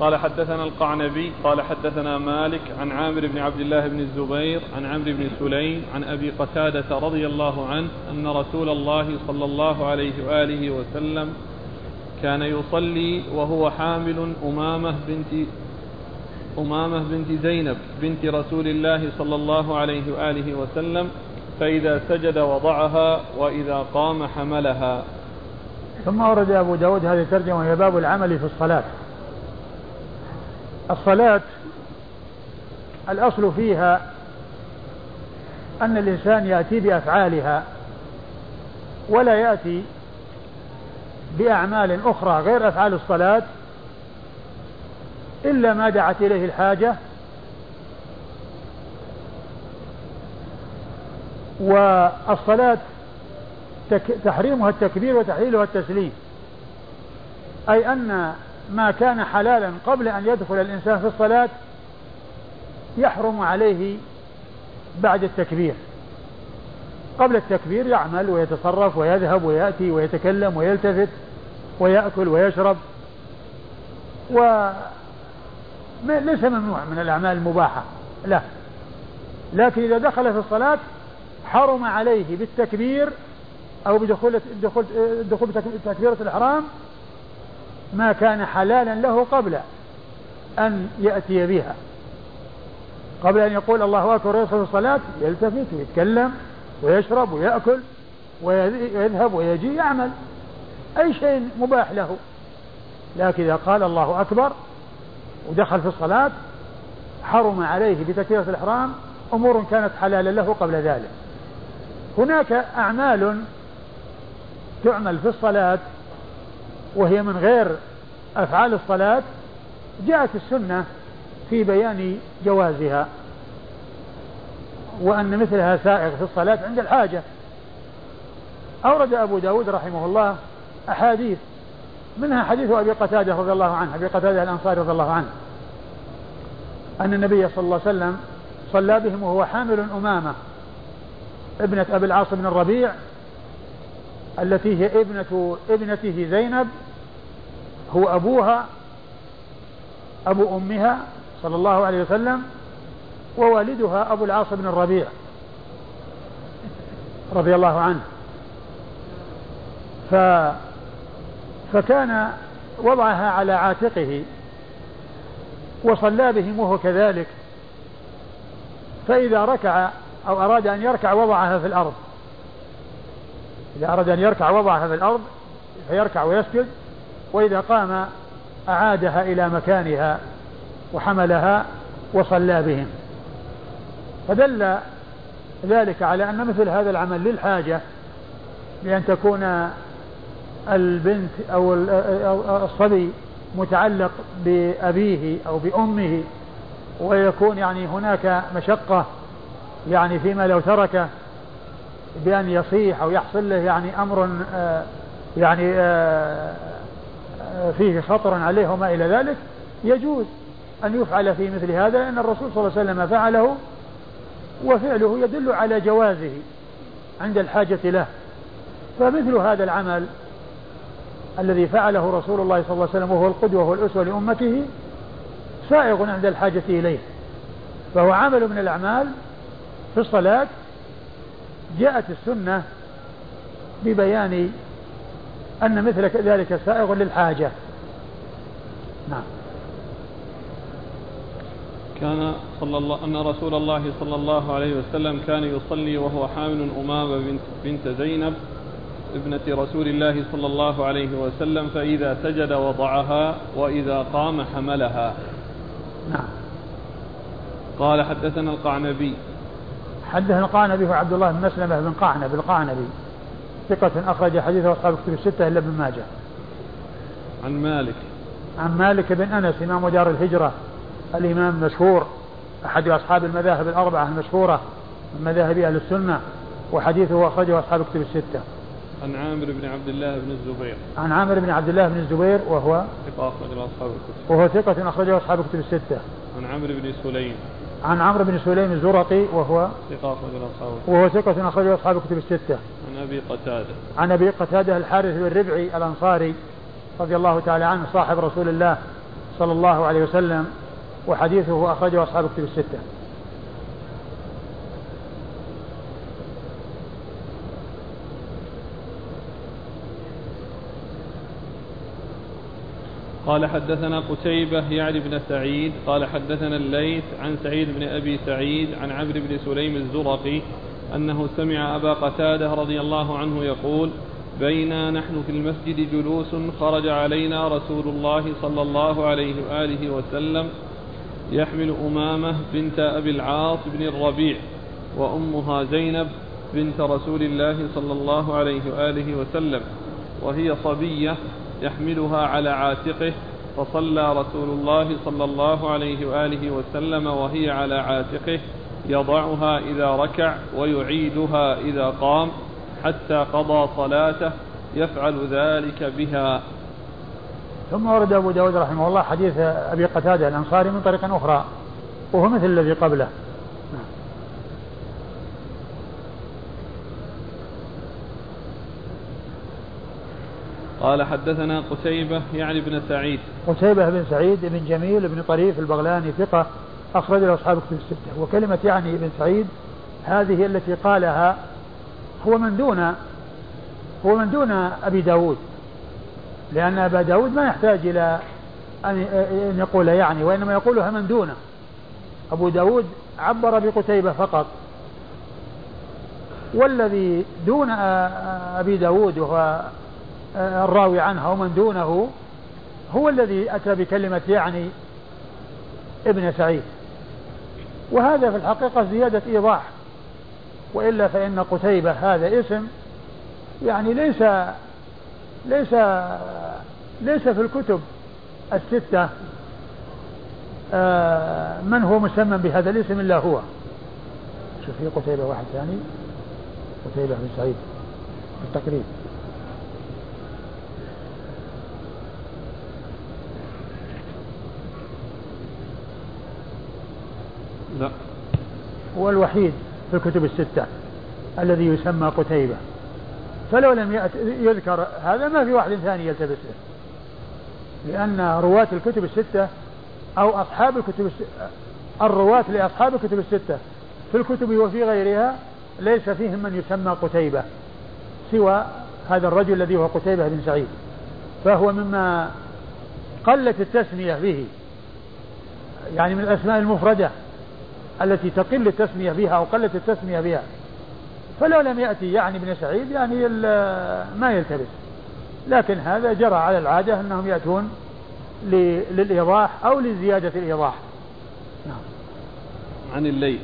قال حدثنا القعنبي قال حدثنا مالك عن عامر بن عبد الله بن الزبير عن عمرو بن سليم عن أبي قتادة رضي الله عنه أن رسول الله صلى الله عليه وآله وسلم كان يصلي وهو حامل أمامة بنت أمامة بنت زينب بنت رسول الله صلى الله عليه وآله وسلم فإذا سجد وضعها وإذا قام حملها. ثم ورد أبو داود هذه الترجمة وهي باب العمل في الصلاة. الصلاة الأصل فيها أن الإنسان يأتي بأفعالها ولا يأتي بأعمال أخرى غير أفعال الصلاة إلا ما دعت إليه الحاجة. والصلاة تحريمها التكبير وتحليلها التسليم أي أن ما كان حلالا قبل أن يدخل الإنسان في الصلاة يحرم عليه بعد التكبير. قبل التكبير يعمل ويتصرف ويذهب ويأتي ويتكلم ويلتفت ويأكل ويشرب و ليس ممنوع من الأعمال المباحة لا. لكن إذا دخل في الصلاة حرم عليه بالتكبير أو بدخول دخول دخول تكبيرة الإحرام ما كان حلالا له قبل أن يأتي بها. قبل أن يقول الله أكبر ويدخل الصلاة يلتفت ويتكلم ويشرب ويأكل ويذهب ويجي يعمل. أي شيء مباح له. لكن إذا قال الله أكبر ودخل في الصلاة حرم عليه بتكبيرة الإحرام أمور كانت حلالا له قبل ذلك. هناك أعمال تعمل في الصلاة وهي من غير أفعال الصلاة جاءت السنة في بيان جوازها وأن مثلها سائغ في الصلاة عند الحاجة. أورد أبو داود رحمه الله أحاديث منها حديث أبي قتادة رضي الله عنه أبي قتادة الأنصاري رضي الله عنه أن النبي صلى الله عليه وسلم صلى بهم وهو حامل أمامة ابنة أبي العاص بن الربيع التي هي ابنة ابنته زينب هو أبوها أبو أمها صلى الله عليه وسلم ووالدها أبو العاص بن الربيع رضي الله عنه. ف فكان وضعها على عاتقه وصلى بهم وهو كذلك فإذا ركع أو أراد أن يركع وضعها في الأرض. إذا أراد أن يركع وضعها في الأرض فيركع ويسجد وإذا قام أعادها إلى مكانها وحملها وصلى بهم. فدل ذلك على أن مثل هذا العمل للحاجة بأن تكون البنت أو الصبي متعلق بأبيه أو بأمه ويكون يعني هناك مشقة يعني فيما لو تركه بأن يصيح أو يحصل له يعني أمر آه، يعني آه، فيه خطر عليه وما إلى ذلك يجوز أن يفعل في مثل هذا لأن الرسول صلى الله عليه وسلم فعله وفعله يدل على جوازه عند الحاجة له. فمثل هذا العمل الذي فعله رسول الله صلى الله عليه وسلم وهو القدوة والأسوة لأمته سائغ عند الحاجة إليه فهو عمل من الأعمال في الصلاة جاءت السنة ببيان أن مثل ذلك سائغ للحاجة. نعم. كان صلى الله أن رسول الله صلى الله عليه وسلم كان يصلي وهو حامل أمامة بنت, بنت زينب ابنة رسول الله صلى الله عليه وسلم فإذا سجد وضعها وإذا قام حملها. نعم. قال حدثنا القعنبي حدثنا القعنبي هو عبد الله بن مسلمة بن قعنب القعنبي. ثقة أخرج حديثه أصحاب كتب الستة إلا ابن ماجه. عن مالك. عن مالك بن أنس إمام دار الهجرة. الإمام المشهور أحد أصحاب المذاهب الأربعة المشهورة من مذاهب أهل السنة وحديثه أخرجه أصحاب كتب الستة. عن عامر بن عبد الله بن الزبير. عن عامر بن عبد الله بن الزبير وهو ثقة أخرج أصحاب الكتب. وهو ثقة أخرجه أصحاب الكتب الستة. عن عمرو بن سليم. عن عمرو بن سليم الزرقي وهو ثقة أخرج أصحاب وهو ثقة أخرجه أصحاب الكتب الستة. عن أبي قتادة. عن أبي قتادة الحارث بن ربعي الأنصاري رضي الله تعالى عنه صاحب رسول الله صلى الله عليه وسلم وحديثه أخرجه أصحاب الكتب الستة. قال حدثنا قتيبة يعني بن سعيد. قال حدثنا الليث عن سعيد بن أبي سعيد عن عمرو بن سليم الزرقي أنه سمع أبا قتادة رضي الله عنه يقول بينا نحن في المسجد جلوس خرج علينا رسول الله صلى الله عليه وآله وسلم يحمل أمامة بنت أبي العاص بن الربيع وأمها زينب بنت رسول الله صلى الله عليه وآله وسلم وهي صبية يحملها على عاتقه فصلى رسول الله صلى الله عليه وآله وسلم وهي على عاتقه يضعها إذا ركع ويعيدها إذا قام حتى قضى صلاته يفعل ذلك بها. ثم ورد أبو داود رحمه الله حديث أبي قتادة الأنصاري من طريق أخرى وهو مثل الذي قبله. قال حدثنا قتيبة يعني بن سعيد. قتيبة بن سعيد بن جميل بن طريف البغلاني ثقة أخرج له أصحاب كتب الستة. وكلمة يعني بن سعيد هذه التي قالها هو من دون هو من دون أبي داود لأن أبا داود ما يحتاج إلى أن يقول يعني وإنما يقولها من دونه. أبو داود عبر بقتيبة فقط. والذي دون أبي داود وهو الراوي عنها ومن دونه هو الذي أتى بكلمة يعني ابن سعيد. وهذا في الحقيقة زيادة إيضاح وإلا فإن قتيبة هذا اسم يعني ليس ليس ليس في الكتب الستة آه، من هو مسمى بهذا الاسم إلا هو. شوف في قتيبة واحد ثاني قتيبة بن سعيد بالتقريب لا. هو الوحيد في الكتب الستة الذي يسمى قتيبة. فلو لم يذكر هذا ما في واحد ثاني يلتبس له لأن رواة الكتب الستة أو أصحاب الكتب الرواة لأصحاب الكتب الستة في الكتب وفي غيرها ليس فيهم من يسمى قتيبة سوى هذا الرجل الذي هو قتيبة بن سعيد. فهو مما قلت التسمية به. يعني من الأسماء المفردة. التي تقل التسمية بها أو قلت التسمية بها. فلو لم يأتي يعني ابن سعيد يعني ما يلتبس. لكن هذا جرى على العادة أنهم يأتون للإيضاح أو لزيادة الإيضاح. نعم. عن الليث.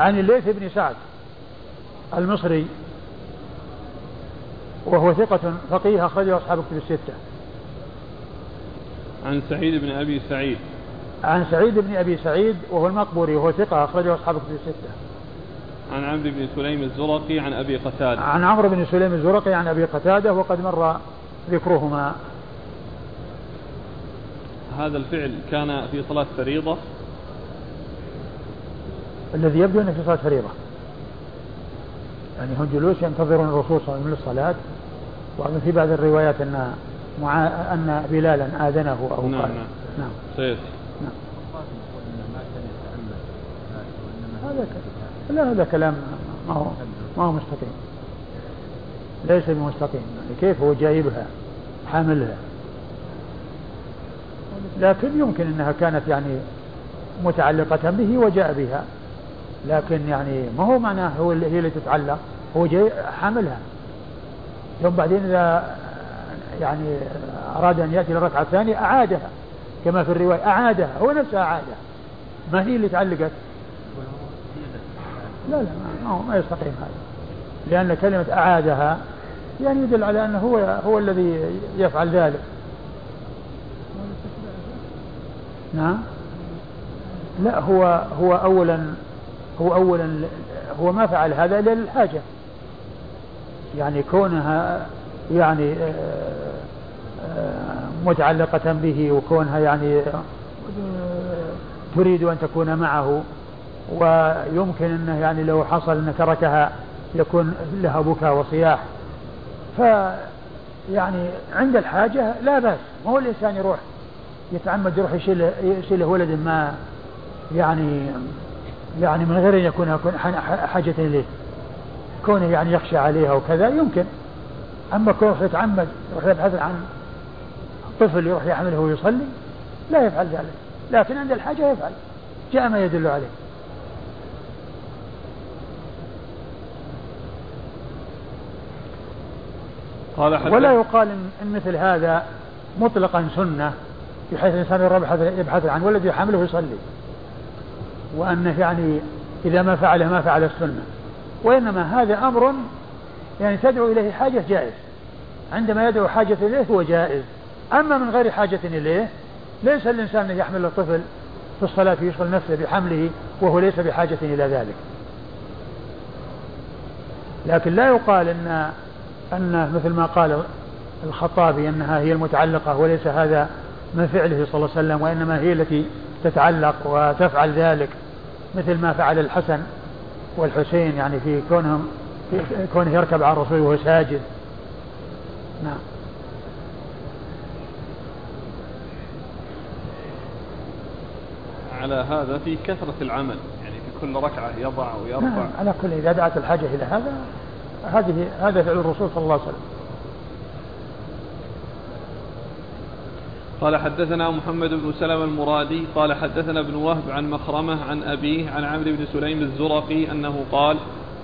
عن الليث بن سعد المصري وهو ثقة فقيه أخرجه أصحاب كتب الستة. عن سعيد بن أبي سعيد. عن سعيد بن أبي سعيد وهو المقبوري وهو ثقة أخرجه أصحاب الكتب الستة. عن عمرو بن سليم الزرقي عن أبي قتادة. عن عمرو بن سليم الزرقي عن أبي قتادة وقد مر ذكرهما. هذا الفعل كان في صلاة فريضة الذي يبدو أنه في صلاة فريضة. يعني هم جلوس ينتظرون الرسول صلى الله عليه وسلم للصلاة وفي في بعض الروايات أن مع أن بلالا آذنه أو نعم قال نعم نعم سيأتي هذا لا هذا كلام ما هو ما هو مستقيم ليس بمستقيم يعني كيف هو جايبها حاملها؟ لكن يمكن إنها كانت يعني متعلقة به وجاء بها. لكن يعني ما هو معناه هو اللي هي اللي تتعلق؟ هو جاي حاملها. ثم بعدين إذا يعني أراد أن يأتي للركعة الثانية أعادها. كما في الرواية أعادها. هو نفسه أعادها. ما هي اللي تعلقت؟ لا لا ما, ما يستقيم هذا. لأن كلمة أعادها يعني يدل على أنه هو هو الذي يفعل ذلك. نعم. لا هو هو أولا هو أولا هو ما فعل هذا إلا للحاجة. يعني كونها يعني آه، آه، متعلقة به وكونها يعني آه، تريد أن تكون معه. ويمكن أنه يعني لو حصل أن تركها يكون لها بكاء وصياح. ف يعني عند الحاجة لا بأس. ما هو الإنسان يروح يتعمد يروح يشيل يشيل ولد ما يعني يعني من غير أن يكون حاجة إليه. كونه يعني يخشى عليها وكذا يمكن. أما كونه يتعمد يروح يبحث عن طفل يروح يحمله ويصلي لا يفعل ذلك. لكن عند الحاجة يفعل. جاء ما يدل عليه. قال ولا يقال إن مثل هذا مطلقا سنة بحيث الإنسان يبحث يبحث عن ولد يحمله ويصلي وأنه يعني إذا ما فعل ما فعل السنة. وإنما هذا أمر يعني تدعو إليه حاجة جائز. عندما يدعو حاجة إليه هو جائز. أما من غير حاجة إليه ليس الإنسان يحمل الطفل في الصلاة يشغل نفسه بحمله وهو ليس بحاجة إلى ذلك. لكن لا يقال أن أن مثل ما قال الخطابي أنها هي المتعلقة وليس هذا من فعله صلى الله عليه وسلم وإنما هي التي تتعلق وتفعل ذلك مثل ما فعل الحسن والحسين يعني في كونهم في كونه يركب على الرسول وهو ساجد. نعم. على هذا في كثرة العمل يعني في كل ركعة يضع ويرفع. نعم على كل إذا دعت الحاجة إلى هذا هذه هذا فعل الرسول صلى الله عليه وسلم. قال حدثنا محمد بن سلمة المرادي قال حدثنا ابن وهب عن مخرمة عن أبيه عن عمرو بن سليم الزرقي أنه قال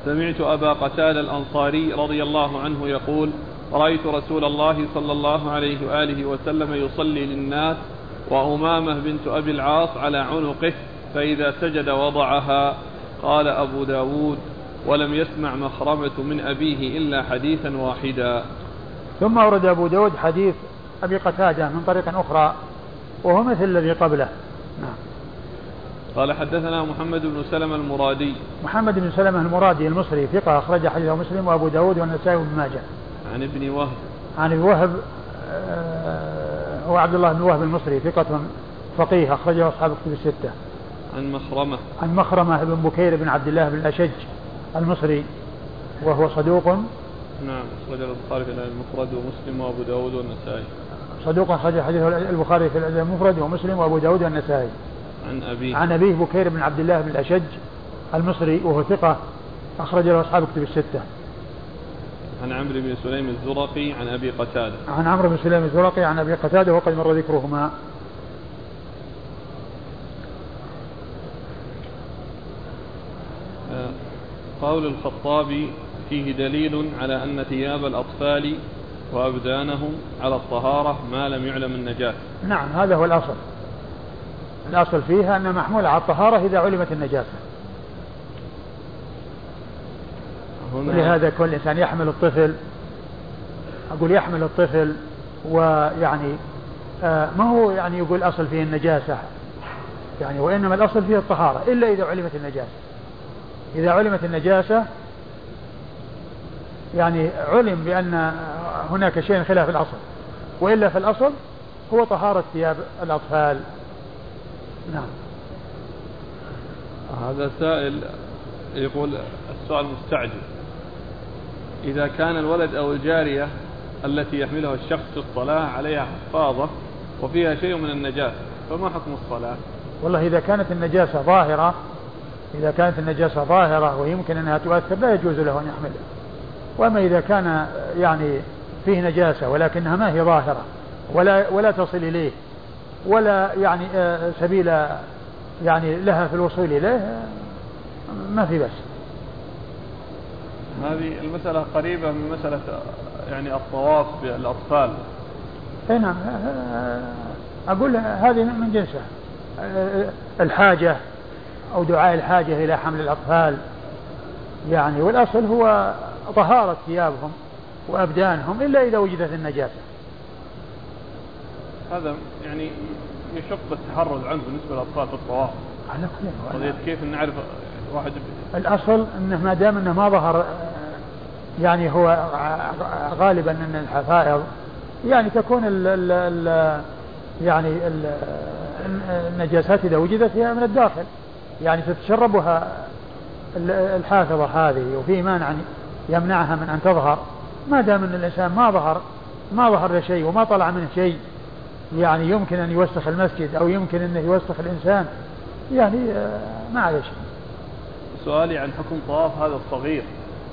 سمعت أبا قتال الأنصاري رضي الله عنه يقول رأيت رسول الله صلى الله عليه وآله وسلم يصلي للناس وأمامة بنت أبي العاص على عنقه فإذا سجد وضعها. قال أبو داود ولم يسمع مخرمة من أبيه إلا حديثا واحدا. ثم أورد أبو داود حديث أبي قتادة من طريق أخرى وهو مثل الذي قبله. نعم. قال حدثنا محمد بن سلمة المرادي. محمد بن سلمة المرادي المصري ثقة أخرج حديثه مسلم وأبو داود والنسائي وابن ماجه. عن ابن وهب. عن ابن وهب آه، هو عبد الله بن وهب المصري ثقة فقيه أخرجه أصحاب الكتب الستة. عن مخرمة. عن مخرمة بن بكير بن عبد الله بن الأشج. المصري وهو صدوق. نعم أخرج البخاري في المفرد ومسلم وأبو داود والنسائي. صدوق أخرج حديث البخاري في المفرد ومسلم وأبو داود والنسائي. عن أبيه. عن أبيه بكير بن عبد الله بن الأشج المصري وهو ثقة أخرج له أصحاب كتب الستة. عن عمرو بن سليم الزرقي عن أبي قتادة. عن عمرو بن سليم الزرقي عن أبي قتادة وقد مر ذكرهما آه، قول الخطابي فيه دليل على أن ثياب الأطفال وأبدانهم على الطهارة ما لم يعلم النجاة. نعم هذا هو الأصل. الأصل فيها أنها محمولة على الطهارة إذا علمت النجاسة ولهذا كل إنسان يحمل الطفل أقول يحمل الطفل ويعني آه ما هو يعني يقول أصل فيه النجاسة؟ يعني وإنما الأصل فيه الطهارة إلا إذا علمت النجاسة. إذا علمت النجاسة يعني علم بأن هناك شيء خلاف الأصل وإلا في الأصل هو طهارة ثياب الأطفال. نعم. هذا سائل يقول السؤال مستعجل. إذا كان الولد أو الجارية التي يحملها الشخص في الصلاة عليها حفاظة وفيها شيء من النجاسة فما حكم الصلاة؟ والله إذا كانت النجاسة ظاهرة إذا كانت النجاسة ظاهرة ويمكن أنها تؤثر لا يجوز له أن يحملها وأما إذا كان يعني فيه نجاسة ولكنها ما هي ظاهرة ولا ولا تصل إليه ولا يعني آه، سبيل يعني لها في الوصول إليه ما في بس هذه المسألة قريبة من مسألة يعني الطواف بالأطفال. اي نعم أقول هذه من جنسه الحاجة أو دعاء الحاجة إلى حمل الأطفال. يعني والأصل هو طهارة ثيابهم وأبدانهم إلا إذا وجدت النجاسة. هذا يعني يشق التحرز عنه بالنسبة للأطفال في الطواف. على كيف كيف نعرف واحد؟ الأصل أنه ما دام أنه ما ظهر يعني هو غالبا أن الحفائض يعني تكون ال ال ال يعني ال النجاسات إذا وجدت هي من الداخل. يعني تتشربها الحافظة هذه وفي مانع يمنعها من أن تظهر. ما دام أن الإنسان ما ظهر ما ظهر له شيء وما طلع منه شيء يعني يمكن أن يوسخ المسجد أو يمكن أنه يوسخ الإنسان يعني آه، ما عليه شيء. سؤالي عن حكم طواف هذا الصغير.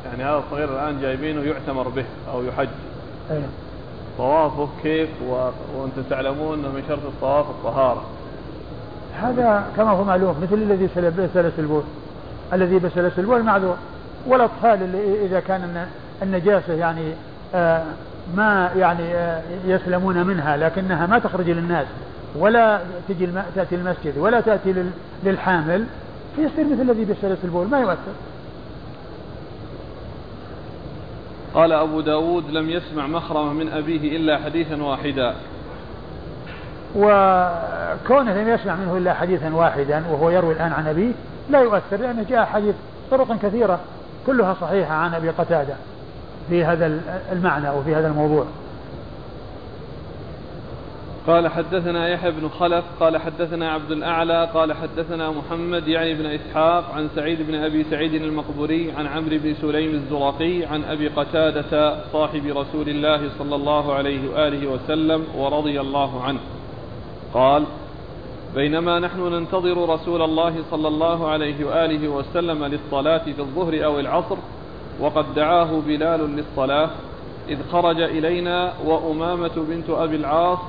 يعني هذا الصغير الآن جايبينه يعتمر به أو يحج. أيه. طوافه كيف؟ و... وأنتم تعلمون أنه من شرط الطواف الطهارة. هذا كما هو معلوم مثل الذي سلس البول الذي بسلس البول معذور والأطفال اللي إذا كان النجاسة يعني آه ما يعني آه يسلمون منها لكنها ما تخرج للناس ولا تجي الم... تأتي المسجد ولا تأتي للحامل فيصير مثل الذي بسلس البول ما يؤثر. قال أبو داود لم يسمع مخرمة من أبيه إلا حديثا واحدا. وكونه لم يسمع منه إلا حديثا واحدا وهو يروي الآن عن أبيه لا يؤثر لأنه جاء حديث طرق كثيرة كلها صحيحة عن أبي قتادة في هذا المعنى وفي هذا الموضوع. قال حدثنا يحيى بن خلف قال حدثنا عبد الأعلى قال حدثنا محمد يعني بن إسحاق عن سعيد بن أبي سعيد المقبوري عن عمرو بن سليم الزرقي عن أبي قتادة صاحب رسول الله صلى الله عليه وآله وسلم ورضي الله عنه. قال بينما نحن ننتظر رسول الله صلى الله عليه وآله وسلم للصلاة في الظهر أو العصر وقد دعاه بلال للصلاة إذ خرج إلينا وأمامة بنت أبي العاص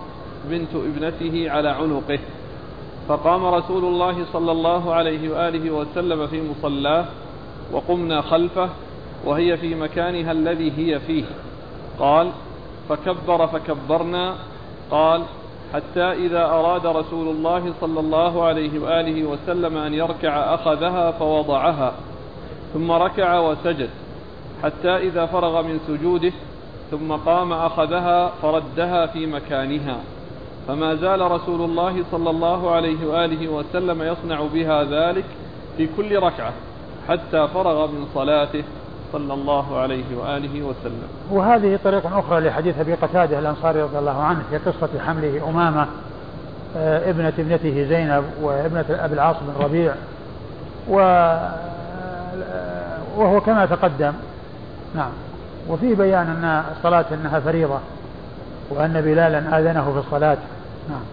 بنت ابنته على عنقه. فقام رسول الله صلى الله عليه وآله وسلم في مصلاه وقمنا خلفه وهي في مكانها الذي هي فيه. قال فكبر فكبرنا. قال حتى إذا أراد رسول الله صلى الله عليه وآله وسلم أن يركع أخذها فوضعها ثم ركع وسجد حتى إذا فرغ من سجوده ثم قام أخذها فردها في مكانها. فما زال رسول الله صلى الله عليه وآله وسلم يصنع بها ذلك في كل ركعة حتى فرغ من صلاته. صلى الله عليه وآله وسلم. وهذه طريقة أخرى لحديث أبي قتادة الأنصاري رضي الله عنه في قصة حمله أمامة آه، ابنة ابنته زينب وابنة أبي العاص بن ربيع و آه، وهو كما تقدم. نعم. وفيه بيان أن الصلاة أنها فريضة وأن بلالا آذنه في الصلاة. نعم.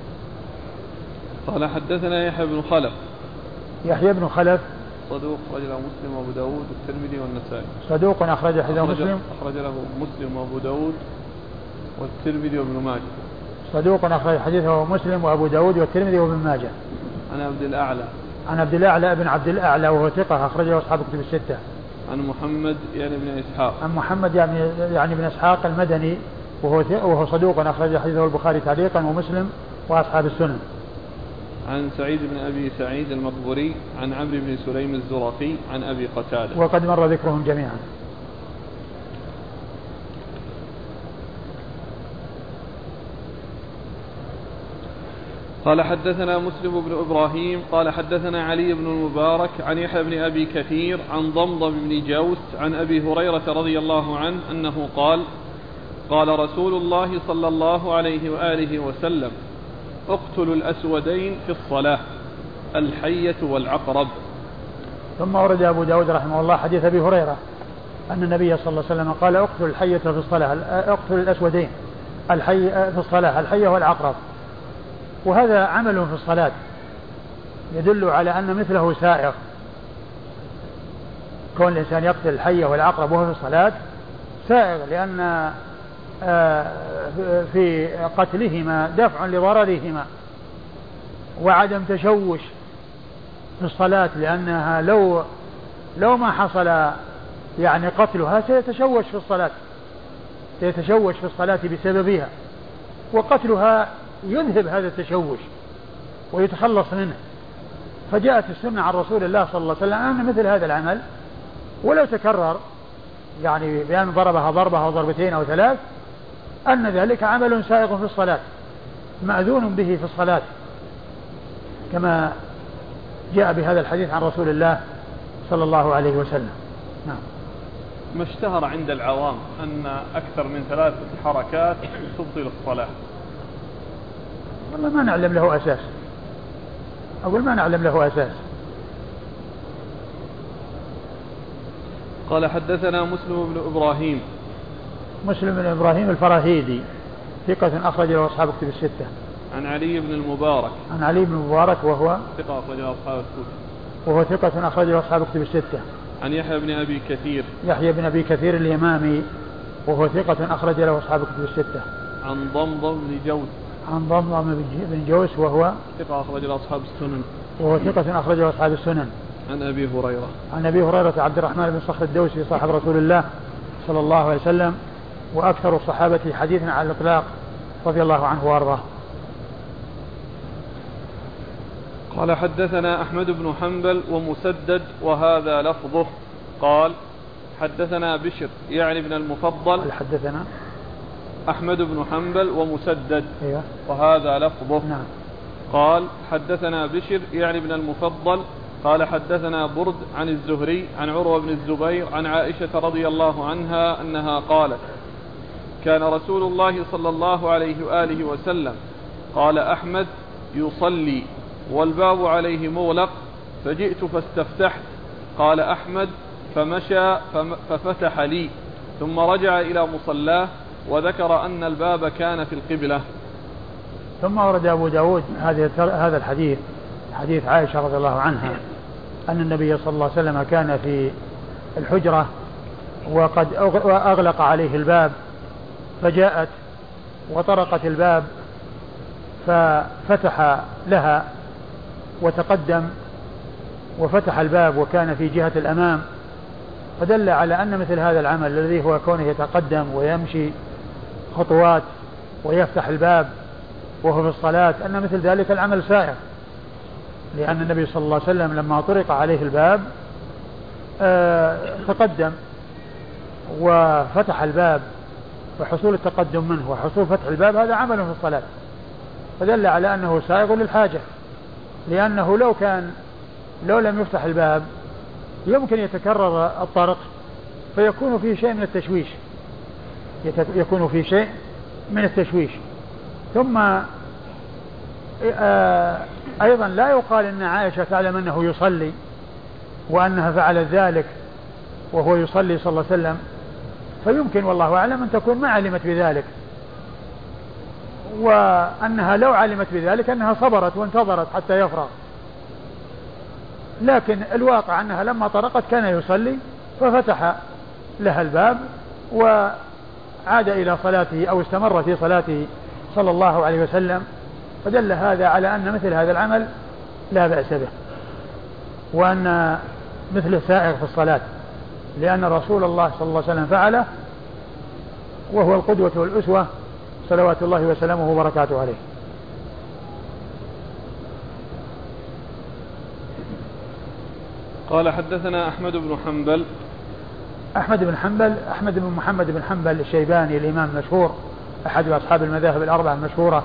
قال حدثنا يحيى بن خلف. يحيى بن خلف صدوق أخرج له مسلم وأبو داود والترمذي والنسائي. صدوق أخرج حديثه مسلم. أخرج له مسلم وأبو داود والترمذي وابن ماجه. صدوق أخرج حديثه مسلم وأبو داود والترمذي وابن ماجه. عن عبد الأعلى. عن عبد الأعلى بن عبد الأعلى وهو ثقة أخرجه أصحاب كتب الستة. عن محمد يعني بن إسحاق. عن محمد يعني يعني بن إسحاق المدني وهو وهو صدوق أخرج حديثه البخاري تعليقا ومسلم وأصحاب السنن. عن سعيد بن أبي سعيد المقبوري عن عمرو بن سليم الزرقي عن أبي قتادة. وقد مر ذكرهم جميعا. قال حدثنا مسلم بن إبراهيم قال حدثنا علي بن المبارك عن يحيى بن أبي كثير عن ضمضم بن جوس عن أبي هريرة رضي الله عنه أنه قال قال رسول الله صلى الله عليه وآله وسلم اقتلوا الأسودين في الصلاة الحية والعقرب. ثم ورد أبو داود رحمه الله حديث أبي هريرة أن النبي صلى الله عليه وسلم قال اقتلوا الحية في الصلاة اقتلوا الأسودين الحي في الصلاة الحية والعقرب. وهذا عمل في الصلاة يدل على أن مثله سائغ. كون الإنسان يقتل الحية والعقرب وهو في الصلاة سائغ لأن في قتلهما دفع لضررهما وعدم تشوش في الصلاة لأنها لو لو ما حصل يعني قتلها سيتشوش في الصلاة سيتشوش في الصلاة بسببها وقتلها يذهب هذا التشوش ويتخلص منه. فجاءت السنة عن رسول الله صلى الله عليه وسلم أن مثل هذا العمل ولو تكرر يعني بأن ضربها ضربة أو ضربتين أو ثلاث أن ذلك عمل سائغ في الصلاة مأذون به في الصلاة كما جاء بهذا الحديث عن رسول الله صلى الله عليه وسلم. نعم. ما اشتهر عند العوام أن أكثر من ثلاثة حركات تبطل الصلاة؟ والله ما نعلم له أساس. أقول ما نعلم له أساس. قال حدثنا مسلم بن إبراهيم مسلم بن إبراهيم الفراهيدي ثقة أخرج له أصحاب كتب الستة. عن علي بن المبارك. عن علي بن المبارك وهو ثقة أخرج له أصحاب الكتب. وهو ثقة أخرج له أصحاب كتب الستة. عن يحيى بن أبي كثير. يحيى بن أبي كثير اليمامي وهو ثقة أخرج له أصحاب كتب الستة. عن ضمضم بن جوز. عن ضمضم بن جوس وهو ثقة أخرج له أصحاب السنن. وهو ثقة أخرج له أصحاب السنن. عن أبي هريرة. عن أبي هريرة عبد الرحمن بن صخر الدوسي صاحب رسول الله صلى الله عليه وسلم. وأكثر الصحابة حديثا على الإطلاق رضي الله عنه وأرضاه. قال حدثنا أحمد بن حنبل ومسدد وهذا لفظه. قال حدثنا بشر يعني ابن المفضل. حدثنا أحمد بن حنبل ومسدد أيوة. وهذا لفظه. نعم. قال حدثنا بشر يعني ابن المفضل. قال حدثنا برد عن الزهري عن عروة بن الزبير عن عائشة رضي الله عنها أنها قالت كان رسول الله صلى الله عليه وآله وسلم قال أحمد يصلي والباب عليه مغلق فجئت فاستفتحت قال أحمد فمشى ففتح لي ثم رجع إلى مصلاه وذكر أن الباب كان في القبلة. ثم ورد أبو داود هذا الحديث حديث عائشة رضي الله عنها أن النبي صلى الله عليه وسلم كان في الحجرة وقد أغلق عليه الباب فجاءت وطرقت الباب ففتح لها وتقدم وفتح الباب وكان في جهة الأمام فدل على أن مثل هذا العمل الذي هو كونه يتقدم ويمشي خطوات ويفتح الباب وهو في الصلاة أن مثل ذلك العمل سائر. لأن النبي صلى الله عليه وسلم لما طرق عليه الباب آه تقدم وفتح الباب وحصول التقدم منه وحصول فتح الباب هذا عمل في الصلاة. فدل على أنه سائغ للحاجة لأنه لو كان لو لم يفتح الباب يمكن يتكرر الطرق فيكون فيه شيء من التشويش. يكون فيه شيء من التشويش. ثم آه، أيضا لا يقال أن عائشة تعلم أنه يصلي وأنها فعلت ذلك وهو يصلي صلى الله عليه وسلم. فيمكن والله أعلم أن تكون ما علمت بذلك. وأنها لو علمت بذلك أنها صبرت وانتظرت حتى يفرغ. لكن الواقع أنها لما طرقت كان يصلي ففتح لها الباب وعاد إلى صلاته أو استمر في صلاته صلى الله عليه وسلم. فدل هذا على أن مثل هذا العمل لا بأس به. وأن مثله سائغ في الصلاة لأن رسول الله صلى الله عليه وسلم فعله وهو القدوة والأسوة صلوات الله وسلامه وبركاته عليه. قال حدثنا أحمد بن حنبل. أحمد بن حنبل أحمد بن محمد بن حنبل الشيباني الإمام المشهور أحد أصحاب المذاهب الأربعة المشهورة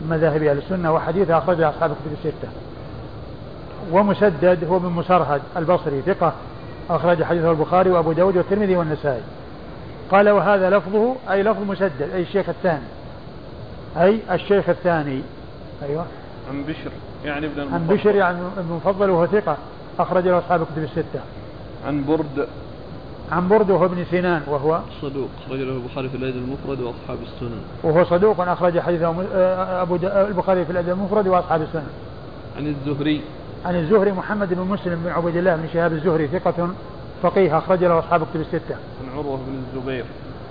من مذاهب أهل السنة وحديثه أخرجه أصحاب الكتب الستة. ومسدد هو بن مسرهد البصري ثقة أخرج حديثه البخاري وأبو داود والترمذي والنسائي. قال وهذا لفظه أي لفظ مسدد أي الشيخ الثاني. أي الشيخ الثاني. أيوة. عن بشر يعني ابن المفضل. عن بشر يعني ابن المفضل وهو ثقة أخرج له أصحاب الكتب الستة. عن برد. عن برد وهو ابن سنان وهو صدوق أخرج له البخاري في الأدب المفرد وأصحاب السنن. وهو صدوق أخرج حديثه آه، أبو البخاري في الأدب المفرد وأصحاب السنن. عن الزهري. عن الزهري محمد بن مسلم بن عبيد الله بن شهاب الزهري ثقة فقيه أخرج له أصحاب الكتب الستة. عن عروة بن الزبير.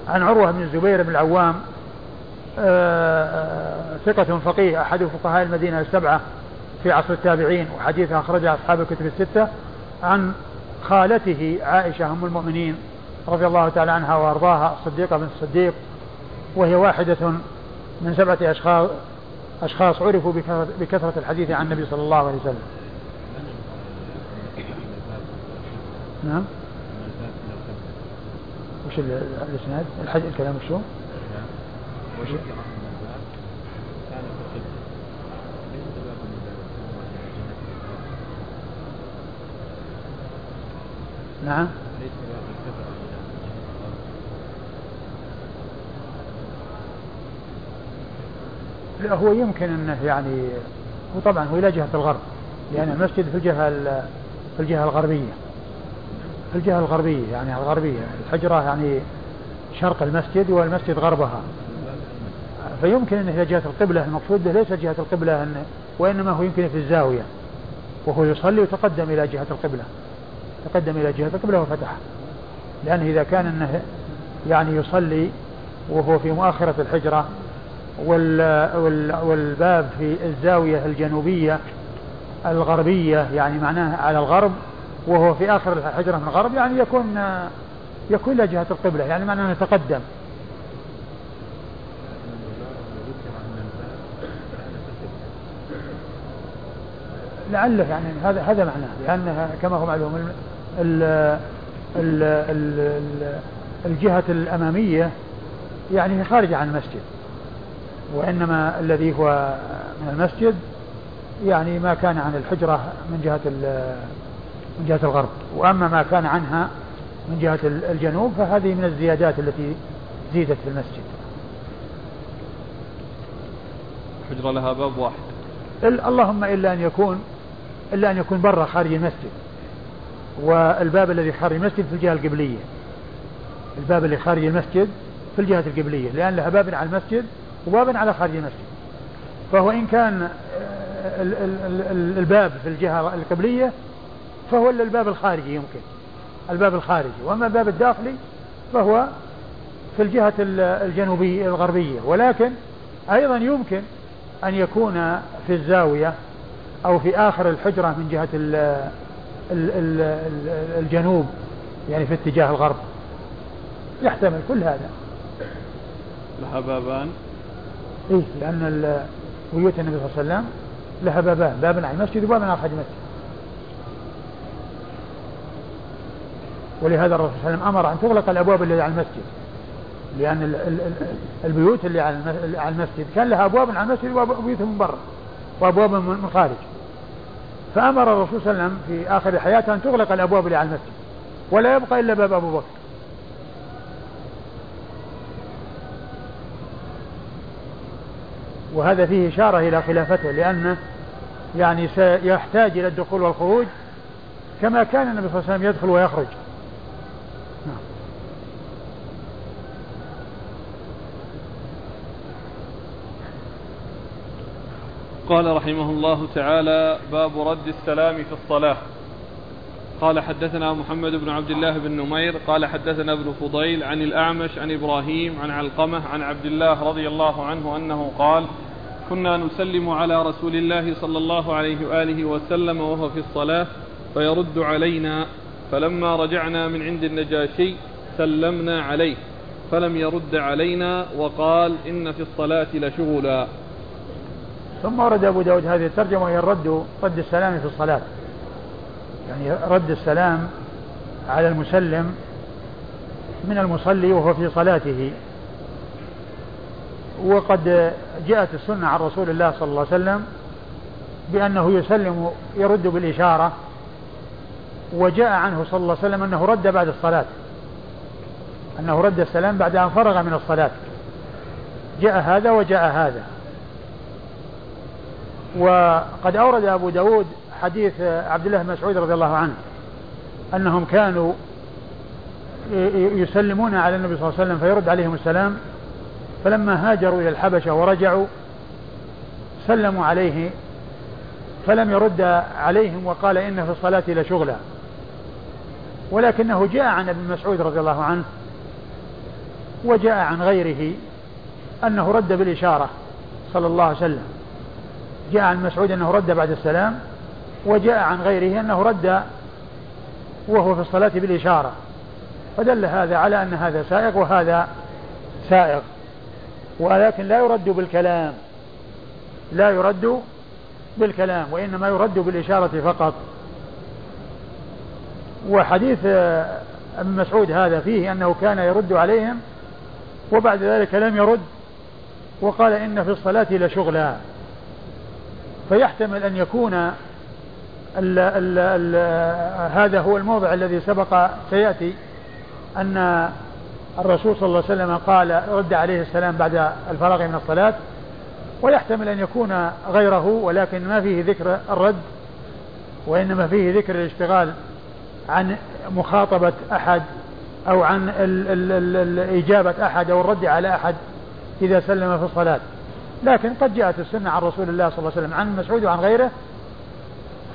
عن عروة بن الزبير بن العوام آه، ثقة فقيه أحد فقهاء المدينة السبعة في عصر التابعين وحديثه أخرجه أصحاب الكتب الستة عن خالته عائشة أم المؤمنين رضي الله تعالى عنها وأرضاها الصديقة بنت الصديق وهي واحدة من سبعة أشخاص أشخاص عرفوا بكثرة الحديث عن النبي صلى الله عليه وسلم نعم. وش الإسناد؟ الحديث الكلام شو؟ وش نعم. لا هو يمكن أنه يعني وطبعا هو إلى جهة الغرب. لأن المسجد في الجهة في الجهة الغربية. في الجهة الغربية يعني الغربية. الحجرة يعني شرق المسجد والمسجد غربها. فيمكن انه إلى جهة القبلة المقصود به ليس جهة القبلة إن وإنما هو يمكن في الزاوية. وهو يصلي وتقدم إلى جهة القبلة. تقدم إلى جهة القبلة وفتح. لأنه إذا كان إنه يعني يصلي وهو في مؤخره الحجرة والباب في الزاوية الجنوبية الغربية يعني معناه على الغرب وهو في آخر الحجرة من الغرب يعني يكون يكون إلى جهة القبلة يعني معناه نتقدم لعله يعني هذا هذا معناه لأن كما هو معلوم ال ال ال الجهة الأمامية يعني خارجة عن المسجد وإنما الذي هو من المسجد يعني ما كان عن الحجرة من جهة من جهة الغرب. وأما ما كان عنها من جهة الجنوب فهذه من الزيادات التي زيدت في المسجد. الحجرة لها باب واحد. اللهم إلا أن يكون إلا أن يكون برا خارج المسجد. والباب الذي خارج المسجد في الجهة القبلية. الباب اللي خارج المسجد في الجهة القبلية. لأن لها باب على المسجد وباب على خارج المسجد. فهو إن كان الباب في الجهة القبلية فهو الباب الخارجي يمكن. الباب الخارجي. وأما الباب الداخلي فهو في الجهة الجنوبية الغربية. ولكن أيضا يمكن أن يكون في الزاوية أو في آخر الحجرة من جهة الجنوب يعني في اتجاه الغرب. يحتمل كل هذا. لها بابان؟ إيه لأن بيوت النبي صلى الله عليه وسلم لها بابان. باب على المسجد وباب على خارج المسجد. ولهذا الرسول صلى الله عليه وسلم أمر أن تغلق الأبواب اللي على المسجد. لأن البيوت اللي على المسجد كان لها أبواب على المسجد وبيوت من برا وأبواب من خارج. فأمر الرسول صلى الله عليه وسلم في آخر حياته أن تغلق الأبواب اللي على المسجد ولا يبقى إلا باب أبو بكر. وهذا فيه إشارة إلى خلافته لأنه يعني سيحتاج إلى الدخول والخروج كما كان النبي صلى الله عليه وسلم يدخل ويخرج نعم. قال رحمه الله تعالى باب رد السلام في الصلاة. قال حدثنا محمد بن عبد الله بن نمير قال حدثنا ابن فضيل عن الأعمش عن إبراهيم عن علقمة عن عبد الله رضي الله عنه أنه قال كنا نسلم على رسول الله صلى الله عليه وآله وسلم وهو في الصلاة فيرد علينا فلما رجعنا من عند النجاشي سلمنا عليه فلم يرد علينا وقال إن في الصلاة لشغلا. ثم ورد أبو داود هذه الترجمة وهي الرد رد السلام في الصلاة. يعني رد السلام على المسلم من المصلي وهو في صلاته. وقد جاءت السنة عن رسول الله صلى الله عليه وسلم بأنه يسلم يرد بالإشارة وجاء عنه صلى الله عليه وسلم أنه رد بعد الصلاة. أنه رد السلام بعد أن فرغ من الصلاة. جاء هذا وجاء هذا. وقد أورد أبو داود حديث عبد الله بن مسعود رضي الله عنه أنهم كانوا يسلمون على النبي صلى الله عليه وسلم فيرد عليهم السلام فلما هاجروا إلى الحبشة ورجعوا سلموا عليه فلم يرد عليهم وقال إن في الصلاة لشغلا ولكنه جاء عن ابن مسعود رضي الله عنه وجاء عن غيره أنه رد بالإشارة صلى الله عليه وسلم. جاء عن مسعود أنه رد بعد السلام وجاء عن غيره أنه رد وهو في الصلاة بالإشارة. فدل هذا على أن هذا سائق وهذا سائق. ولكن لا يرد بالكلام. لا يرد بالكلام وإنما يرد بالإشارة فقط. وحديث ابن مسعود هذا فيه أنه كان يرد عليهم وبعد ذلك لم يرد وقال إن في الصلاة لشغلا. فيحتمل أن يكون ال ال ال هذا هو الموضع الذي سبق سيأتي أن الرسول صلى الله عليه وسلم قال رد عليه السلام بعد الفراغ من الصلاة ويحتمل أن يكون غيره ولكن ما فيه ذكر الرد وإنما فيه ذكر الاشتغال عن مخاطبة أحد أو عن ال ال ال إجابة أحد أو الرد على أحد إذا سلم في الصلاة. لكن قد جاءت السنة عن رسول الله صلى الله عليه وسلم عن مسعود وعن غيره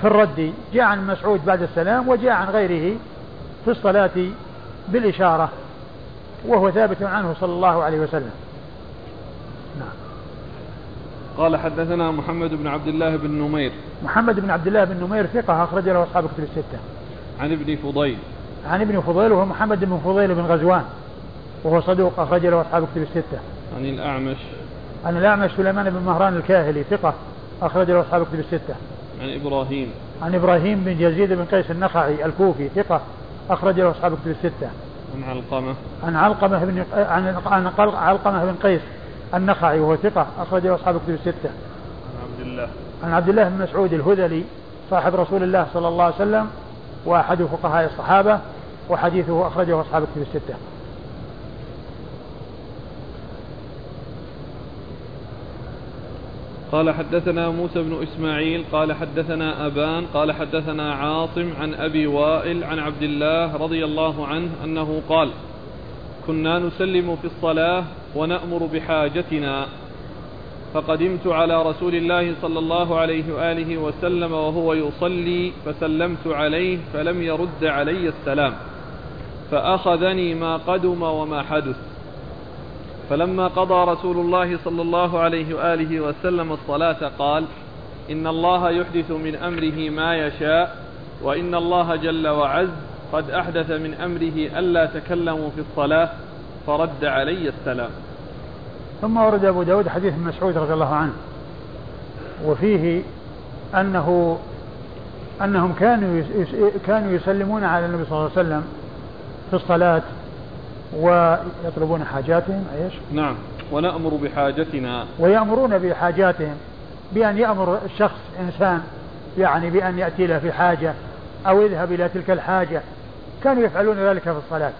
في الرد. جاء عن مسعود بعد السلام وجاء عن غيره في الصلاة بالإشارة وهو ثابت عنه صلى الله عليه وسلم. نعم. قال حدثنا محمد بن عبد الله بن نمير. محمد بن عبد الله بن نمير ثقة أخرج له أصحاب كتب الستة. عن ابن فضيل. عن ابن فضيل وهو محمد بن فضيل بن غزوان وهو صدوق أخرج له أصحاب كتب الستة. عن الأعمش. عن الأعمش سليمان بن مهران الكاهلي ثقة أخرج له أصحاب كتب الستة. عن إبراهيم. عن إبراهيم بن يزيد بن قيس النخعي الكوفي ثقة أخرج له أصحاب كتب الستة. عن علقمة. عن علقمة بن عن عن علقمة بن قيس النخعي وهو ثقة أخرج له أصحاب كتب الستة. عن عبد الله. عن عبد الله بن مسعود الهذلي صاحب رسول الله صلى الله عليه وسلم وأحد فقهاء الصحابة وحديثه أخرجه أصحاب كتب الستة. قال حدثنا موسى بن إسماعيل قال حدثنا أبان قال حدثنا عاصم عن أبي وائل عن عبد الله رضي الله عنه أنه قال كنا نسلم في الصلاة ونأمر بحاجتنا فقدمت على رسول الله صلى الله عليه وآله وسلم وهو يصلي فسلمت عليه فلم يرد علي السلام فأخذني ما قدم وما حدث. فلما قضى رسول الله صلى الله عليه وآله وسلم الصلاة قال إن الله يحدث من أمره ما يشاء وإن الله جل وعز قد أحدث من أمره ألا تكلموا في الصلاة فرد علي السلام. ثم ورد أبو داود حديث مسعود رضي الله عنه وفيه أنه أنهم كانوا كانوا يسلمون على النبي صلى الله عليه وسلم في الصلاة ويطلبون حاجاتهم إيش؟ نعم. ونأمر بحاجتنا. ويأمرون بحاجاتهم بأن يأمر الشخص إنسان يعني بأن يأتي له في حاجة أو يذهب إلى تلك الحاجة. كانوا يفعلون ذلك في الصلاة.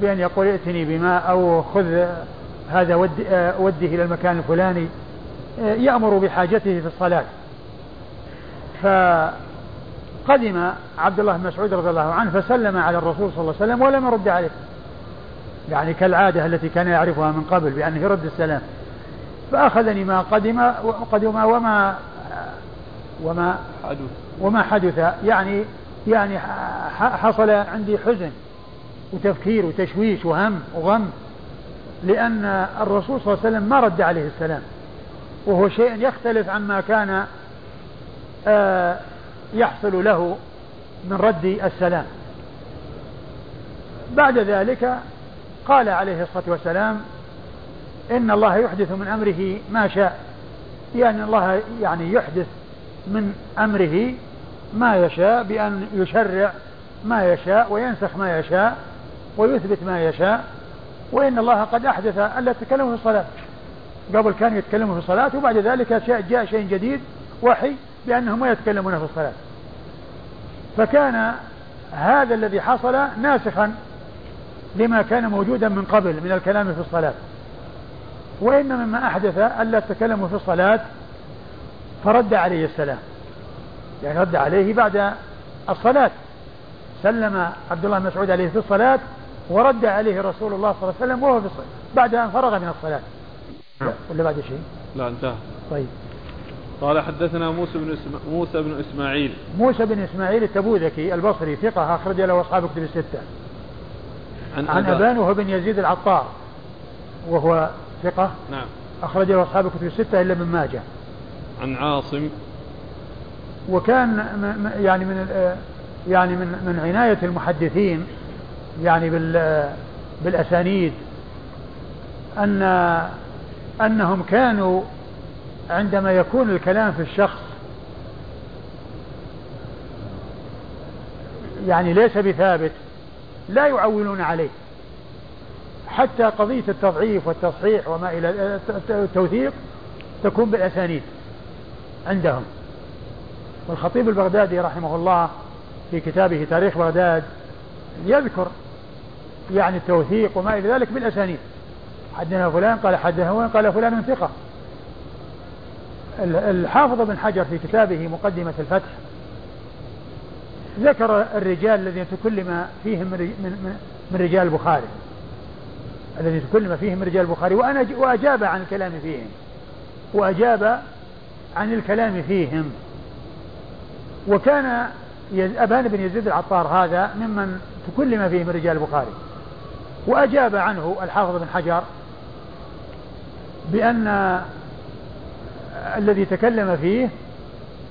بأن يقول ائتني بماء أو خذ هذا ود وده إلى المكان الفلاني. يأمر بحاجته في الصلاة. فقدم عبد الله بن مسعود رضي الله عنه فسلم على الرسول صلى الله عليه وسلم ولم يرد عليه. يعني كالعادة التي كان يعرفها من قبل بأنه يرد السلام. فأخذني ما قدم قدم وما وما حدث. وما حدث. يعني يعني حصل عندي حزن وتفكير وتشويش وهم وغم لأن الرسول صلى الله عليه وسلم ما رد عليه السلام. وهو شيء يختلف عما كان آه، يحصل له من رد السلام. بعد ذلك قال عليه الصلاة والسلام إن الله يحدث من أمره ما شاء يعني الله يعني يحدث من أمره ما يشاء بأن يشرع ما يشاء وينسخ ما يشاء ويثبت ما يشاء. وإن الله قد أحدث ألا تكلموا في الصلاة. قبل كانوا يتكلموا في الصلاة وبعد ذلك جاء شيء جديد وحي بأنهم ما يتكلمون في الصلاة. فكان هذا الذي حصل ناسخا لما كان موجودا من قبل من الكلام في الصلاة. وإن مما أحدث ألا التكلم في الصلاة فرد عليه السلام. يعني رد عليه بعد الصلاة. سلم عبد الله مسعود عليه في الصلاة ورد عليه رسول الله صلى الله عليه وسلم وهو في الصلاة بعد أن فرغ من الصلاة. ولا بعد شيء؟ لا انتهى. طيب. قال حدثنا موسى بن موسى بن إسماعيل. موسى بن إسماعيل التبوذكي البصري ثقة أخرج له أصحاب كتب الستة. عن, عن أبان وهو بن يزيد العطار وهو ثقة. نعم. أخرج له أصحاب الكتب الستة إلا من ماجه. عن عاصم. وكان يعني من يعني من من عناية المحدثين يعني بال بالأسانيد أن أنهم كانوا عندما يكون الكلام في الشخص يعني ليس بثابت. لا يعولون عليه. حتى قضية التضعيف والتصحيح وما إلى التوثيق تكون بالأسانيد عندهم. والخطيب البغدادي رحمه الله في كتابه تاريخ بغداد يذكر يعني التوثيق وما إلى ذلك بالأسانيد. حدثنا فلان قال حدثنا فلان قال فلان ثقة. الحافظ بن حجر في كتابه مقدمة الفتح ذكر الرجال الذين تكلم فيهم من, من رجال البخاري. الذي تكلم فيهم من رجال البخاري. وأنا وأجاب عن الكلام فيهم. وأجاب عن الكلام فيهم. وكان أبان بن يزيد العطار هذا ممن تكلم فيه من رجال البخاري. وأجاب عنه الحافظ بن حجر بأن الذي تكلم فيه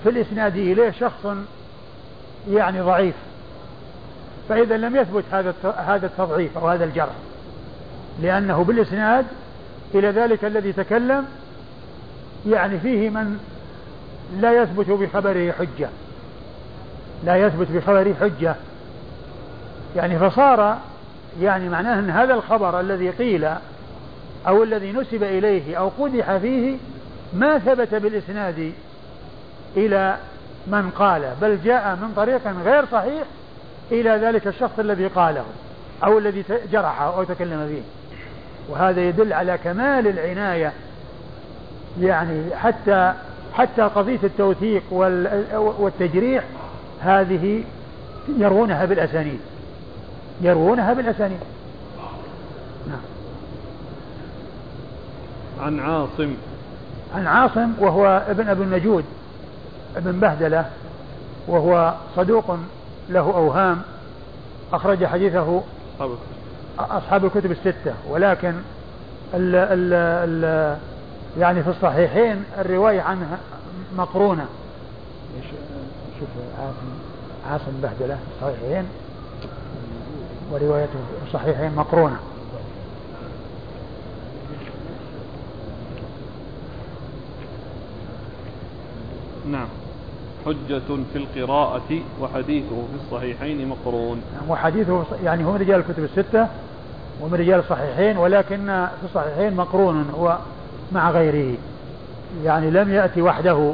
في الإسناد إليه شخص يعني ضعيف. فإذا لم يثبت هذا هذا التضعيف أو هذا الجرح لأنه بالإسناد إلى ذلك الذي تكلم يعني فيه من لا يثبت بخبره حجة. لا يثبت بخبره حجة. يعني فصار يعني معناه أن هذا الخبر الذي قيل أو الذي نسب إليه أو قدح فيه ما ثبت بالإسناد إلى من قال بل جاء من طريق غير صحيح إلى ذلك الشخص الذي قاله أو الذي جرحه أو تكلم فيه وهذا يدل على كمال العناية. يعني حتى حتى قضية التوثيق والتجريح هذه يروونها بالأسانيد. يروونها بالأسانيد. نعم. عن عاصم. عن عاصم وهو ابن أبي النجود. ابن بهدلة وهو صدوق له أوهام أخرج حديثه أصحاب الكتب. الستة ولكن ال ال ال يعني في الصحيحين الرواية عنه مقرونة. شوف عاصم عاصم بهدلة في الصحيحين وروايته في الصحيحين مقرونة. نعم. حجة في القراءة وحديثه في الصحيحين مقرون. وحديثه يعني هو من رجال الكتب الستة ومن رجال الصحيحين ولكن في الصحيحين مقرون هو مع غيره. يعني لم يأتي وحده.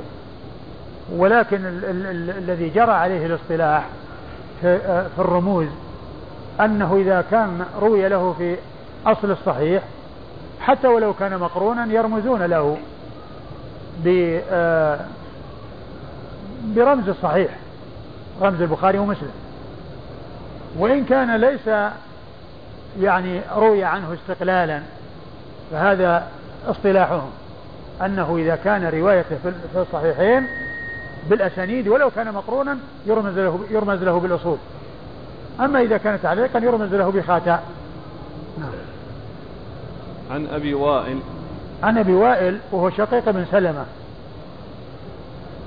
ولكن ال ال ال الذي جرى عليه الاصطلاح في, في الرموز أنه إذا كان روي له في أصل الصحيح حتى ولو كان مقرونا يرمزون له ب آه، برمز الصحيح رمز البخاري ومسلم. وإن كان ليس يعني روي عنه استقلالا فهذا اصطلاحهم. أنه إذا كان روايته في الصحيحين بالأسانيد ولو كان مقرونا يرمز له يرمز له بالأصول. أما إذا كان تعليقا يرمز له بخاتم نعم. عن أبي وائل. عن أبي وائل وهو شقيق بن سلمة.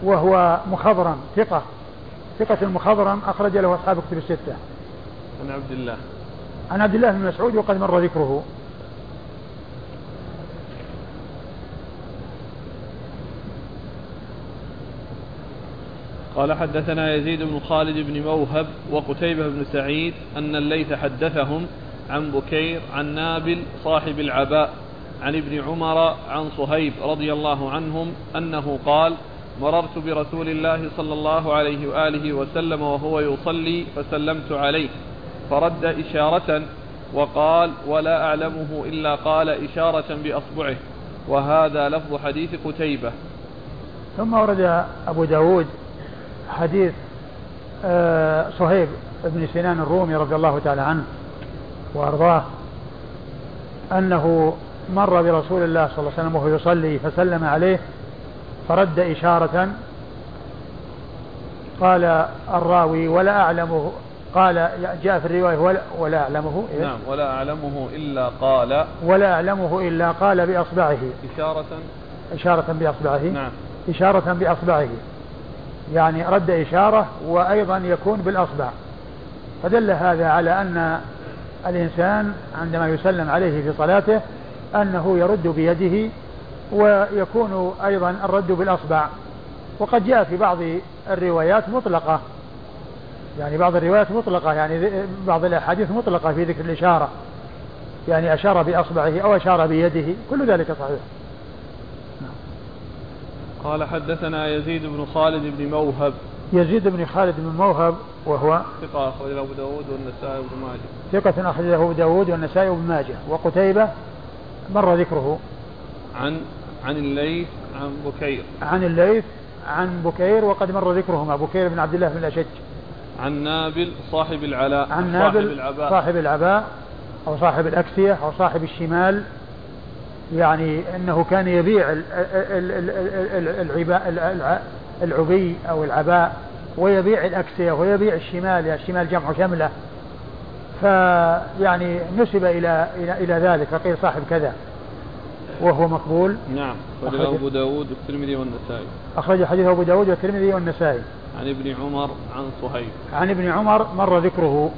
وهو مخضرم ثقة. ثقة المخضرم أخرج له أصحاب كتب الستة. عن عبد الله. عن عبد الله بن مسعود وقد مر ذكره. قال حدثنا يزيد بن خالد بن موهب وقتيبة بن سعيد أن الليث حدثهم عن بكير عن نابل صاحب العباء عن ابن عمر عن صهيب رضي الله عنهم أنه قال مررت برسول الله صلى الله عليه وآله وسلم وهو يصلي فسلمت عليه. فرد إشارة وقال ولا أعلمه إلا قال إشارة بأصبعه. وهذا لفظ حديث قتيبة. ثم ورد أبو داود حديث آه، صهيب بن سنان الرومي رضي الله تعالى عنه وأرضاه أنه مر برسول الله صلى الله عليه وسلم وهو يصلي فسلم عليه فرد إشارة قال الراوي ولا أعلمه قال جاء في الرواية ولا, ولا أعلمه إيه؟ نعم ولا أعلمه إلا قال. ولا أعلمه إلا قال بأصبعه. إشارة؟ إشارة بأصبعه؟ نعم. إشارة بأصبعه. يعني رد إشارة وأيضا يكون بالأصبع. فدل هذا على أن الإنسان عندما يسلم عليه في صلاته أنه يرد بيده ويكون أيضا الرد بالأصبع. وقد جاء في بعض الروايات مطلقة. يعني بعض الروايات مطلقة يعني بعض الأحاديث مطلقة في ذكر الإشارة. يعني أشار بأصبعه أو أشار بيده. كل ذلك صحيح. قال حدثنا يزيد بن خالد بن موهب. يزيد بن خالد بن موهب وهو ثقة أخرجه أبو داود والنسائي وابن ماجه. ثقة أخرجه أبو داود والنسائي وابن ماجه. وقتيبة مر ذكره. عن عن الليث عن بكير. عن الليث عن بكير وقد مر ذكرهما. بكير بن عبد الله بن الأشج عن نابل صاحب العلاء عن نابل صاحب العباء. صاحب العباء أو صاحب الأكسية أو صاحب الشمال. يعني أنه كان يبيع العباء العبي أو العباء ويبيع الأكسية ويبيع الشمال يعني الشمال جمع شملة. فيعني نسب إلى إلى إلى ذلك فقيل صاحب كذا. وهو مقبول. نعم أخرجه أبو داود والترمذي والنسائي. أخرج حديث أبو داود والترمذي والنسائي. عن ابن عمر عن صهيب. عن ابن عمر مر ذكره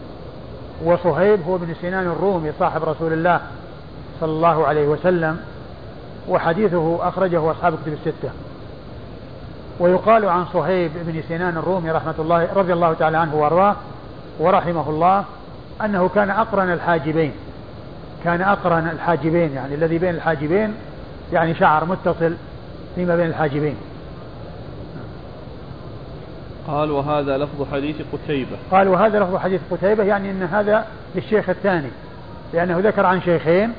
وصهيب هو ابن سنان الرومي صاحب رسول الله صلى الله عليه وسلم وحديثه أخرجه أصحاب كتب الستة. ويقال عن صهيب بن سنان الرومي رحمة الله رضي الله تعالى عنه وأرضاه ورحمه الله أنه كان أقرن الحاجبين. كان أقرن الحاجبين يعني الذي بين الحاجبين يعني شعر متصل فيما بين الحاجبين. قال وهذا لفظ حديث قتيبة. قال وهذا لفظ حديث قتيبة يعني أن هذا للشيخ الثاني لأنه ذكر عن شيخين.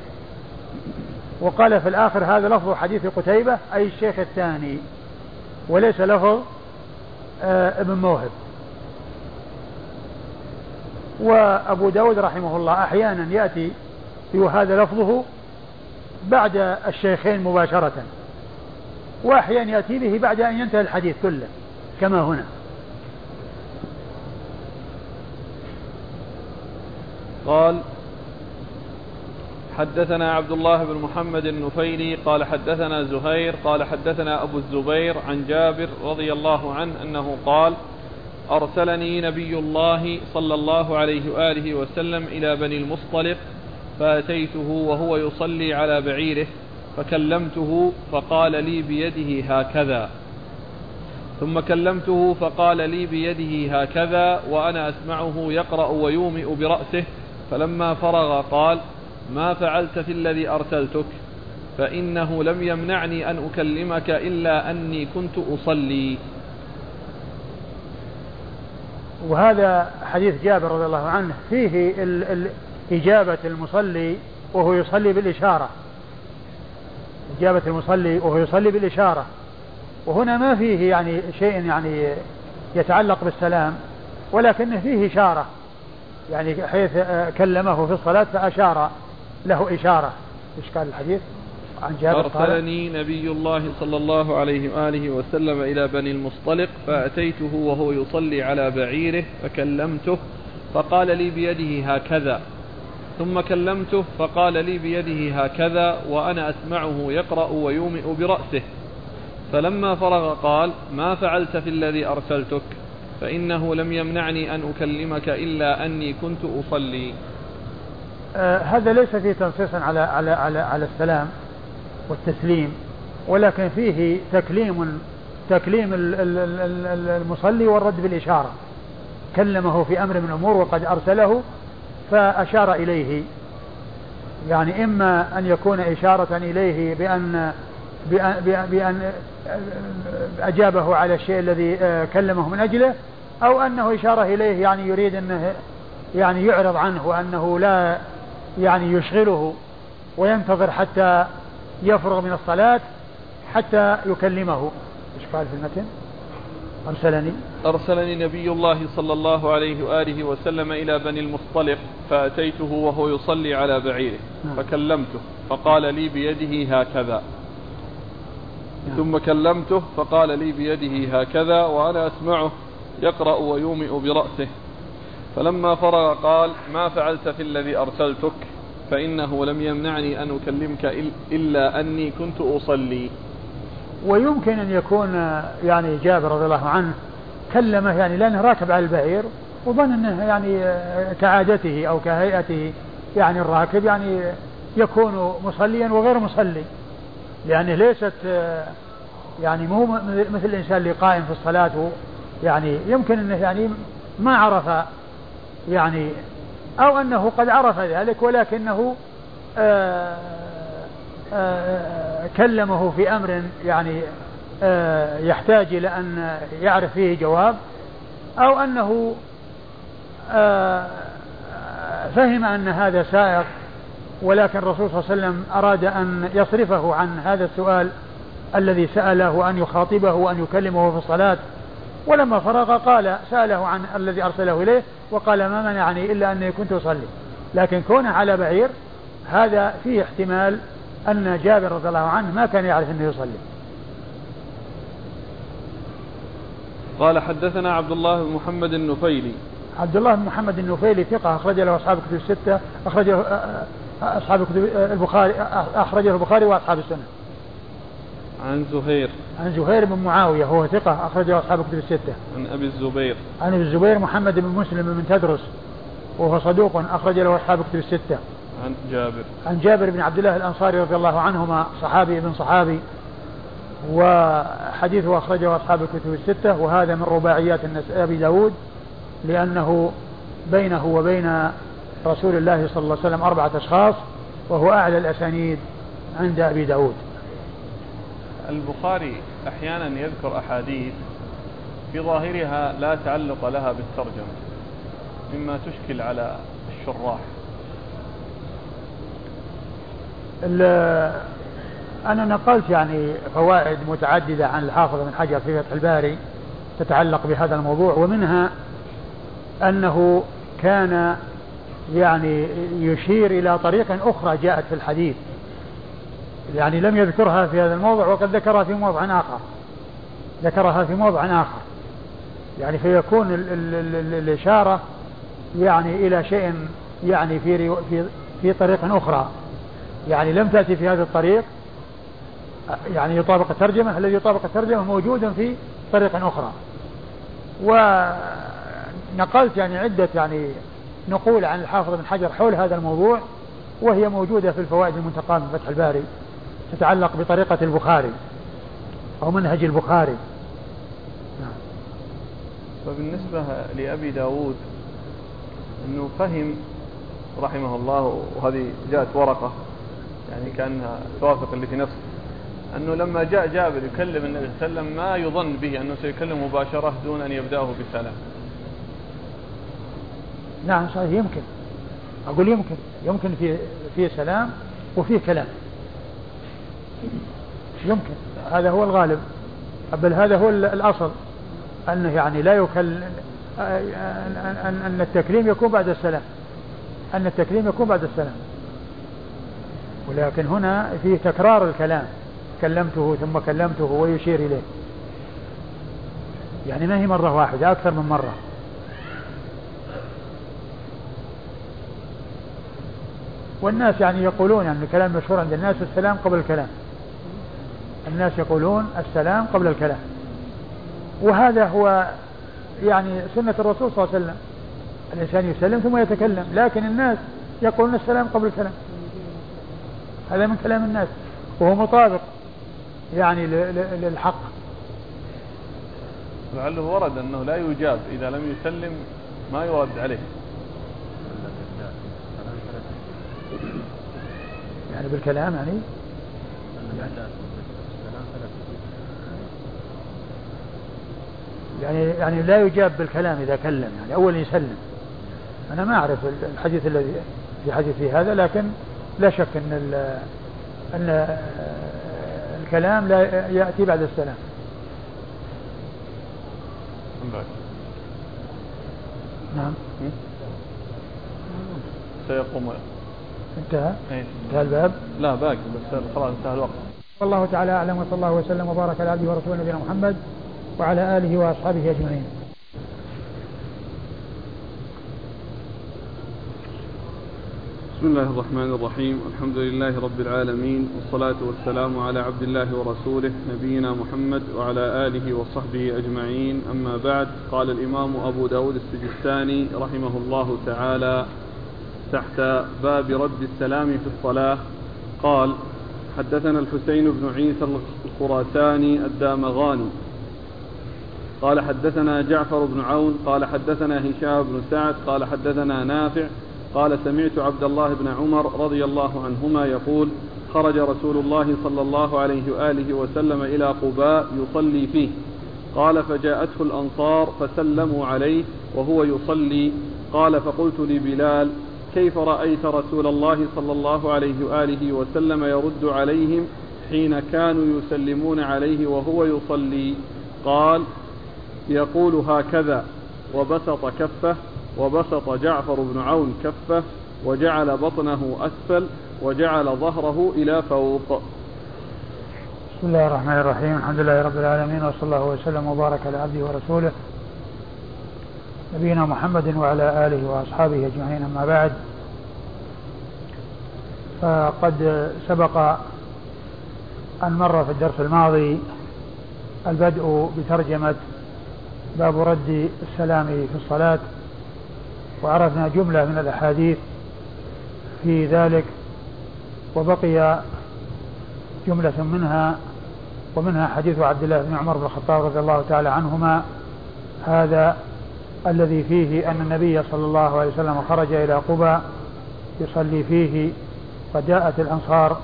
وقال في الآخر هذا لفظ حديث قتيبة أي الشيخ الثاني وليس لفظ آه ابن موهب. وأبو داود رحمه الله أحيانا يأتي وهذا لفظه بعد الشيخين مباشرة. وأحيانا يأتي به بعد أن ينتهي الحديث كله كما هنا. قال حدثنا عبد الله بن محمد النفيلي قال حدثنا زهير قال حدثنا أبو الزبير عن جابر رضي الله عنه أنه قال أرسلني نبي الله صلى الله عليه وآله وسلم إلى بني المصطلق فأتيته وهو يصلي على بعيره فكلمته فقال لي بيده هكذا. ثم كلمته فقال لي بيده هكذا وأنا أسمعه يقرأ ويومئ برأسه فلما فرغ قال ما فعلت في الذي أرسلتك؟ فإنه لم يمنعني أن أكلمك إلا أني كنت أصلي. وهذا حديث جابر رضي الله عنه فيه ال ال إجابة المصلي وهو يصلي بالإشارة. إجابة المصلي وهو يصلي بالإشارة. وهنا ما فيه يعني شيء يعني يتعلق بالسلام ولكنه فيه إشارة. يعني حيث كلمه في الصلاة فأشار له إشارة. إيش قال الحديث؟ عن جابر أرسلني نبي الله صلى الله عليه وآله وسلم إلى بني المصطلق فأتيته وهو يصلي على بعيره فكلمته فقال لي بيده هكذا. ثم كلمته فقال لي بيده هكذا وأنا أسمعه يقرأ ويومئ برأسه. فلما فرغ قال ما فعلت في الذي أرسلتك؟ فإنه لم يمنعني أن أكلمك إلا أني كنت أصلي. آه هذا ليس فيه تنصيص على على على على السلام والتسليم ولكن فيه تكليم تكليم المصلي والرد بالإشارة. كلمه في أمر من الأمور وقد أرسله فأشار إليه. يعني إما أن يكون إشارة إليه بأن بأن, بأن أجابه على الشيء الذي آه، كلمه من أجله أو أنه إشارة إليه يعني يريد أنه يعني يعرض عنه وأنه لا يعني يشغله وينتظر حتى يفرغ من الصلاة حتى يكلمه. إيش قال في المتن؟ أرسلني. أرسلني نبي الله صلى الله عليه وآله وسلم إلى بني المصطلق فأتيته وهو يصلي على بعيره نعم. فكلمته فقال لي بيده هكذا نعم. ثم كلمته فقال لي بيده هكذا وأنا أسمعه يقرأ ويومئ برأسه فلما فرغ قال ما فعلت في الذي أرسلتك فإنه لم يمنعني أن أكلمك إلا أني كنت أصلي ويمكن أن يكون يعني جابر رضي الله عنه كلمه يعني لأنه راكب على البعير وظن أنه يعني كعادته أو كهيئته يعني الراكب يعني يكون مصليا وغير مصلي. لأنه ليست يعني مو مثل الإنسان اللي قائم في الصلاة يعني يمكن أنه يعني ما عرف يعني أو أنه قد عرف ذلك ولكنه آآ آآ كلمه في أمر يعني يحتاج إلى أن يعرف فيه جواب أو أنه فهم أن هذا سائق ولكن الرسول صلى الله عليه وسلم أراد أن يصرفه عن هذا السؤال الذي سأله أن يخاطبه وأن يكلمه في الصلاة. ولما فرغ قال سأله عن الذي أرسله إليه وقال ما منعني إلا أني كنت أصلي. لكن كونه على بعير هذا فيه احتمال أن جابر رضي الله عنه ما كان يعرف أنه يصلي. قال حدثنا عبد الله بن محمد النفيلي عبد الله بن محمد النفيلي ثقة أخرج له أصحاب الكتب الستة أخرجه أصحاب الكتب البخاري أخرجه البخاري وأصحاب السنة. عن زهير عن زهير بن معاوية هو ثقة أخرجه أصحاب الكتب الستة. عن أبي الزبير عن أبي الزبير محمد بن مسلم بن تدرس وهو صدوق أخرج له أصحاب الكتب الستة. عن جابر عن جابر بن عبد الله الأنصاري رضي الله عنهما صحابي ابن صحابي وحديثه أخرجه أصحاب الكتب الستة وهذا من رباعيات أبي داود لأنه بينه وبين رسول الله صلى الله عليه وسلم أربعة أشخاص وهو أعلى الأسانيد عند أبي داود. البخاري أحيانا يذكر أحاديث في ظاهرها لا تعلق لها بالترجمة مما تشكل على الشراح. أنا نقلت يعني فوائد متعددة عن الحافظ بن حجر في فتح الباري تتعلق بهذا الموضوع ومنها أنه كان يعني يشير إلى طريق أخرى جاءت في الحديث. يعني لم يذكرها في هذا الموضع وقد ذكرها في موضع آخر. ذكرها في موضع آخر. يعني فيكون ال ال ال الإشارة يعني إلى شيء يعني في في في طريق أخرى. يعني لم تأتي في هذا الطريق يعني يطابق الترجمة الذي يطابق الترجمة موجود في طريق أخرى. ونقلت يعني عدة يعني نقول عن الحافظ بن حجر حول هذا الموضوع وهي موجودة في الفوائد المنتقاة من فتح الباري تتعلق بطريقة البخاري أو منهج البخاري. نعم. فبالنسبة لأبي داود أنه فهم رحمه الله وهذه جاءت ورقة يعني كأنها توافق اللي في نفسه. أنه لما جاء جابر يكلم النبي صلى الله عليه وسلم ما يظن به أنه سيكلم مباشرة دون أن يبدأه بسلام نعم صحيح يمكن. أقول يمكن. يمكن في في سلام وفي كلام. يمكن. هذا هو الغالب. بل هذا هو الأصل. أنه يعني لا يكل أن أن التكريم يكون بعد السلام. أن التكريم يكون بعد السلام. ولكن هنا فيه تكرار الكلام. كلمته ثم كلمته ويشير إليه. يعني ما هي مرة واحدة أكثر من مرة. والناس يعني يقولون يعني الكلام مشهور عند الناس السلام قبل الكلام. الناس يقولون السلام قبل الكلام. وهذا هو يعني سنة الرسول صلى الله عليه وسلم. الإنسان يسلم ثم يتكلم لكن الناس يقولون السلام قبل الكلام. هذا من كلام الناس. وهو مطابق. يعني للحق. لعله ورد أنه لا يجاب إذا لم يسلم ما يرد عليه. يعني بالكلام يعني؟ يعني يعني لا يجاب بالكلام إذا كلم يعني أول يسلم. أنا ما أعرف الحديث الذي في حديث هذا لكن لا شك أن أن الكلام لا يأتي بعد السلام. نعم. سيقوم. انتهى؟ إيه. انتهى الباب؟ لا باقي بس خلاص انتهى الوقت. والله تعالى أعلم وصلى الله وسلم وبارك على عبده ورسوله نبينا محمد وعلى آله وأصحابه أجمعين. بسم الله الرحمن الرحيم. الحمد لله رب العالمين والصلاة والسلام على عبد الله ورسوله نبينا محمد وعلى آله وصحبه أجمعين. أما بعد قال الإمام أبو داود السجستاني رحمه الله تعالى تحت باب رد السلام في الصلاة قال حدثنا الحسين بن عيسى الخراساني الدامغاني. قال حدثنا جعفر بن عون قال حدثنا هشام بن سعد قال حدثنا نافع قال سمعت عبد الله بن عمر رضي الله عنهما يقول خرج رسول الله صلى الله عليه وآله وسلم إلى قباء يصلي فيه. قال فجاءته الأنصار فسلموا عليه وهو يصلي. قال فقلت لبلال كيف رأيت رسول الله صلى الله عليه وآله وسلم يرد عليهم حين كانوا يسلمون عليه وهو يصلي؟ قال يقول هكذا. وبسط كفه وبسط جعفر بن عون كفه وجعل بطنه أسفل وجعل ظهره إلى فوق. بسم الله الرحمن الرحيم. الحمد لله رب العالمين وصلى الله وسلم وبارك على عبده ورسوله نبينا محمد وعلى آله وأصحابه أجمعين أما بعد. فقد سبق أن مر في الدرس الماضي البدء بترجمة باب رد السلام في الصلاة. وعرفنا جملة من الأحاديث في ذلك وبقي جملة منها ومنها حديث عبد الله بن عمر بن الخطاب رضي الله تعالى عنهما هذا الذي فيه أن النبي صلى الله عليه وسلم خرج إلى قبى يصلي فيه فجاءت الأنصار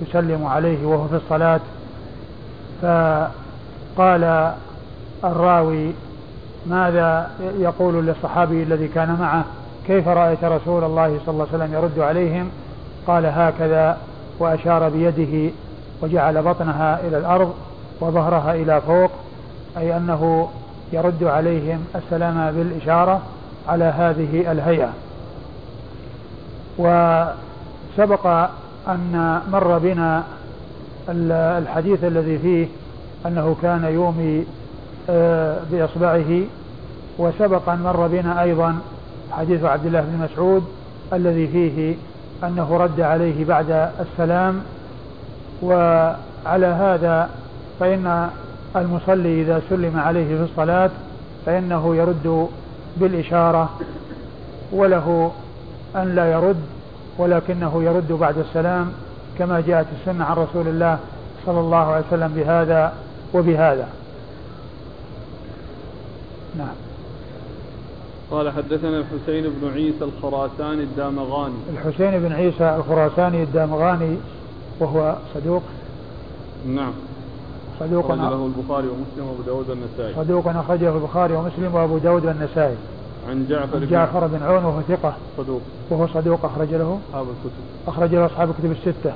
تسلم عليه وهو في الصلاة فقال الراوي ماذا يقول للصحابي الذي كان معه؟ كيف رأيت رسول الله صلى الله عليه وسلم يرد عليهم؟ قال هكذا وأشار بيده وجعل بطنها إلى الأرض وظهرها إلى فوق أي أنه يرد عليهم السلام بالإشارة على هذه الهيئة. وسبق أن مر بنا الحديث الذي فيه أنه كان يومي بإصبعه وسبق أن مر بنا أيضا حديث عبد الله بن مسعود الذي فيه أنه رد عليه بعد السلام وعلى هذا فإن المصلي إذا سلم عليه في الصلاة فإنه يرد بالإشارة وله أن لا يرد ولكنه يرد بعد السلام كما جاءت السنة عن رسول الله صلى الله عليه وسلم بهذا وبهذا. نعم. قال حدثنا الحسين بن عيسى الخراساني الدامغاني. الحسين بن عيسى الخراساني الدامغاني وهو صدوق. نعم. صدوق أخرج له البخاري ومسلم وأبو داود والنسائي. صدوق أخرجه البخاري ومسلم وأبو داود والنسائي. عن جعفر عن جعفر بن عون وهو ثقة. صدوق. وهو صدوق أخرج له أصحاب الكتب. أخرج له أصحاب الكتب الستة.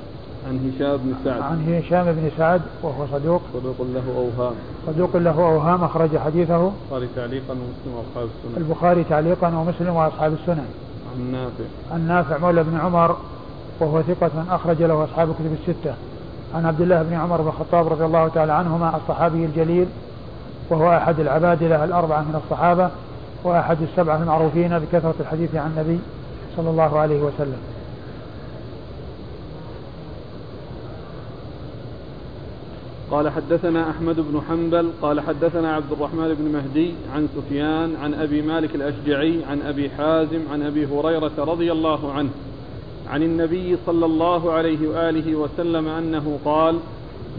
عن هشام بن سعد. عن هشام بن سعد وهو صدوق. صدوق له أوهام. صدوق له أوهام أخرج حديثه. البخاري تعليقا ومسلم وأصحاب السنن البخاري تعليقا ومسلم وأصحاب السنن عن نافع. عن نافع مولى بن عمر وهو ثقة أخرج له أصحاب الكتب الستة. عن عبد الله بن عمر بن الخطاب رضي الله تعالى عنهما الصحابي الجليل وهو أحد العبادلة الأربعة من الصحابة وأحد السبعة المعروفين بكثرة الحديث عن النبي صلى الله عليه وسلم. قال حدثنا أحمد بن حنبل قال حدثنا عبد الرحمن بن مهدي عن سفيان عن أبي مالك الأشجعي عن أبي حازم عن أبي هريرة رضي الله عنه عن النبي صلى الله عليه وآله وسلم أنه قال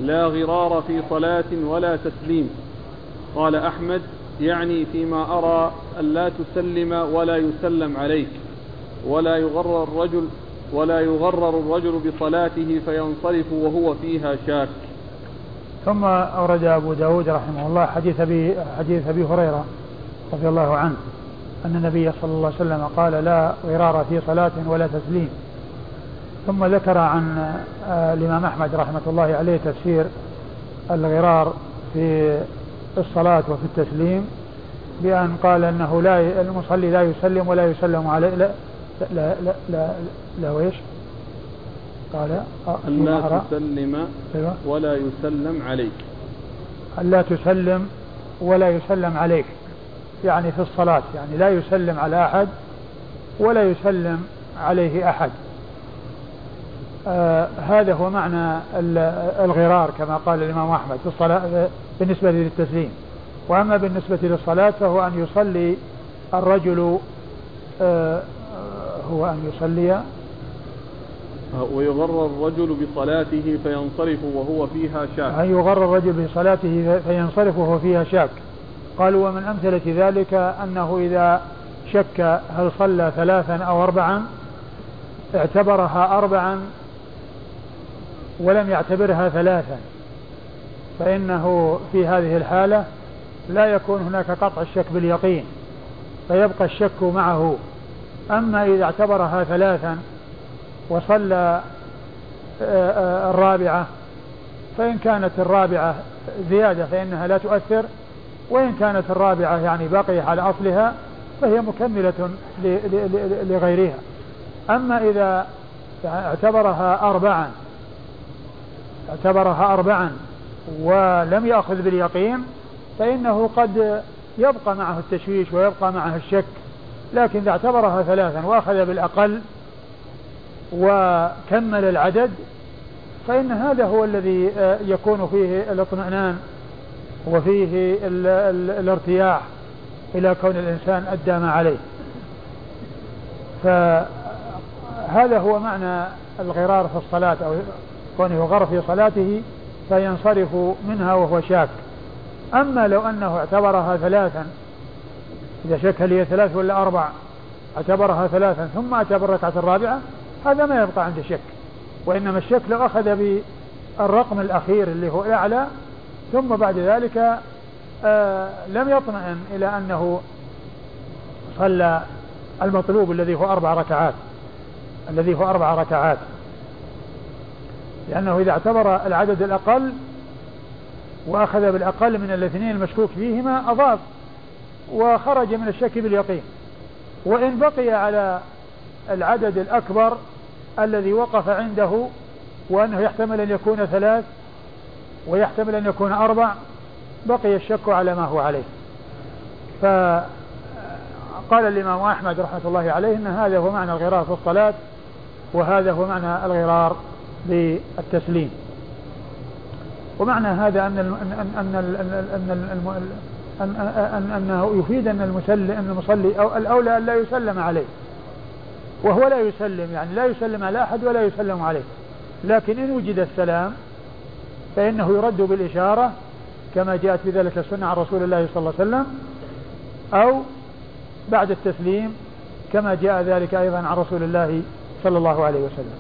لا غرار في صلاة ولا تسليم قال أحمد يعني فيما أرى أن لا تسلم ولا يسلم عليك ولا يغرر الرجل ولا يغرر الرجل بصلاته فينصرف وهو فيها شاك ثم أورد أبو داود رحمه الله حديث أبي, حديث أبي هريرة رضي الله عنه أن النبي صلى الله عليه وسلم قال لا غرار في صلاة ولا تسليم ثم ذكر عن آه، الإمام أحمد رحمة الله عليه تفسير الغرار في الصلاة وفي التسليم بأن قال أنه لا المصلي لا يسلم ولا يسلم عليه لا لا لا لا, لا ويش قال أن لا تسلم أيوة. ولا يسلم عليك. أن لا تسلم ولا يسلم عليك. يعني في الصلاة يعني لا يسلم على أحد ولا يسلم عليه أحد. آه هذا هو معنى الغرار كما قال الإمام أحمد في الصلاة بالنسبة للتسليم. وأما بالنسبة للصلاة فهو أن يصلي الرجل آه هو أن يصلي ويغر الرجل بصلاته فينصرف وهو فيها شاك. أن يغر الرجل بصلاته فينصرف وهو فيها شاك. قالوا ومن أمثلة ذلك أنه إذا شك هل صلى ثلاثا أو أربعا اعتبرها أربعا ولم يعتبرها ثلاثا. فإنه في هذه الحالة لا يكون هناك قطع الشك باليقين فيبقى الشك معه. أما إذا اعتبرها ثلاثا وصلى آه، آه، الرابعة. فإن كانت الرابعة زيادة فإنها لا تؤثر وإن كانت الرابعة يعني باقية على أصلها فهي مكملة لغيرها. أما إذا اعتبرها أربعا اعتبرها أربعا ولم يأخذ باليقين فإنه قد يبقى معه التشويش ويبقى معه الشك. لكن إذا اعتبرها ثلاثا وأخذ بالأقل وكمل العدد فإن هذا هو الذي آه، يكون فيه الاطمئنان وفيه ال ال الارتياح إلى كون الإنسان أدى ما عليه. فهذا هو معنى الغرار في الصلاة أو كونه يغر في صلاته فينصرف منها وهو شاك. أما لو أنه اعتبرها ثلاثا إذا شك هل هي ثلاث ولا أربع اعتبرها ثلاثا ثم اعتبر الركعة الرابعة هذا ما يبقى عنده شك وإنما الشك لو أخذ بالرقم الأخير اللي هو الأعلى ثم بعد ذلك آه لم يطمئن إلى أنه صلى المطلوب الذي هو أربع ركعات الذي هو أربع ركعات. لأنه إذا اعتبر العدد الأقل وأخذ بالأقل من الاثنين المشكوك فيهما أضاف وخرج من الشك باليقين. وإن بقي على العدد الأكبر الذي وقف عنده وأنه يحتمل أن يكون ثلاث ويحتمل أن يكون أربع بقي الشك على ما هو عليه. فقال الإمام أحمد رحمة الله عليه أن هذا هو معنى الغرار في الصلاة وهذا هو معنى الغرار بالتسليم. ومعنى هذا أن أن أن أن أن أن أنه يفيد أن المسلم أن المصلي أو الأولى أن لا يسلم عليه. وهو لا يسلم يعني لا يسلم على أحد ولا يسلم عليه. لكن إن وجد السلام فإنه يرد بالإشارة كما جاءت في ذلك السنة عن رسول الله صلى الله عليه وسلم أو بعد التسليم كما جاء ذلك أيضا عن رسول الله صلى الله عليه وسلم.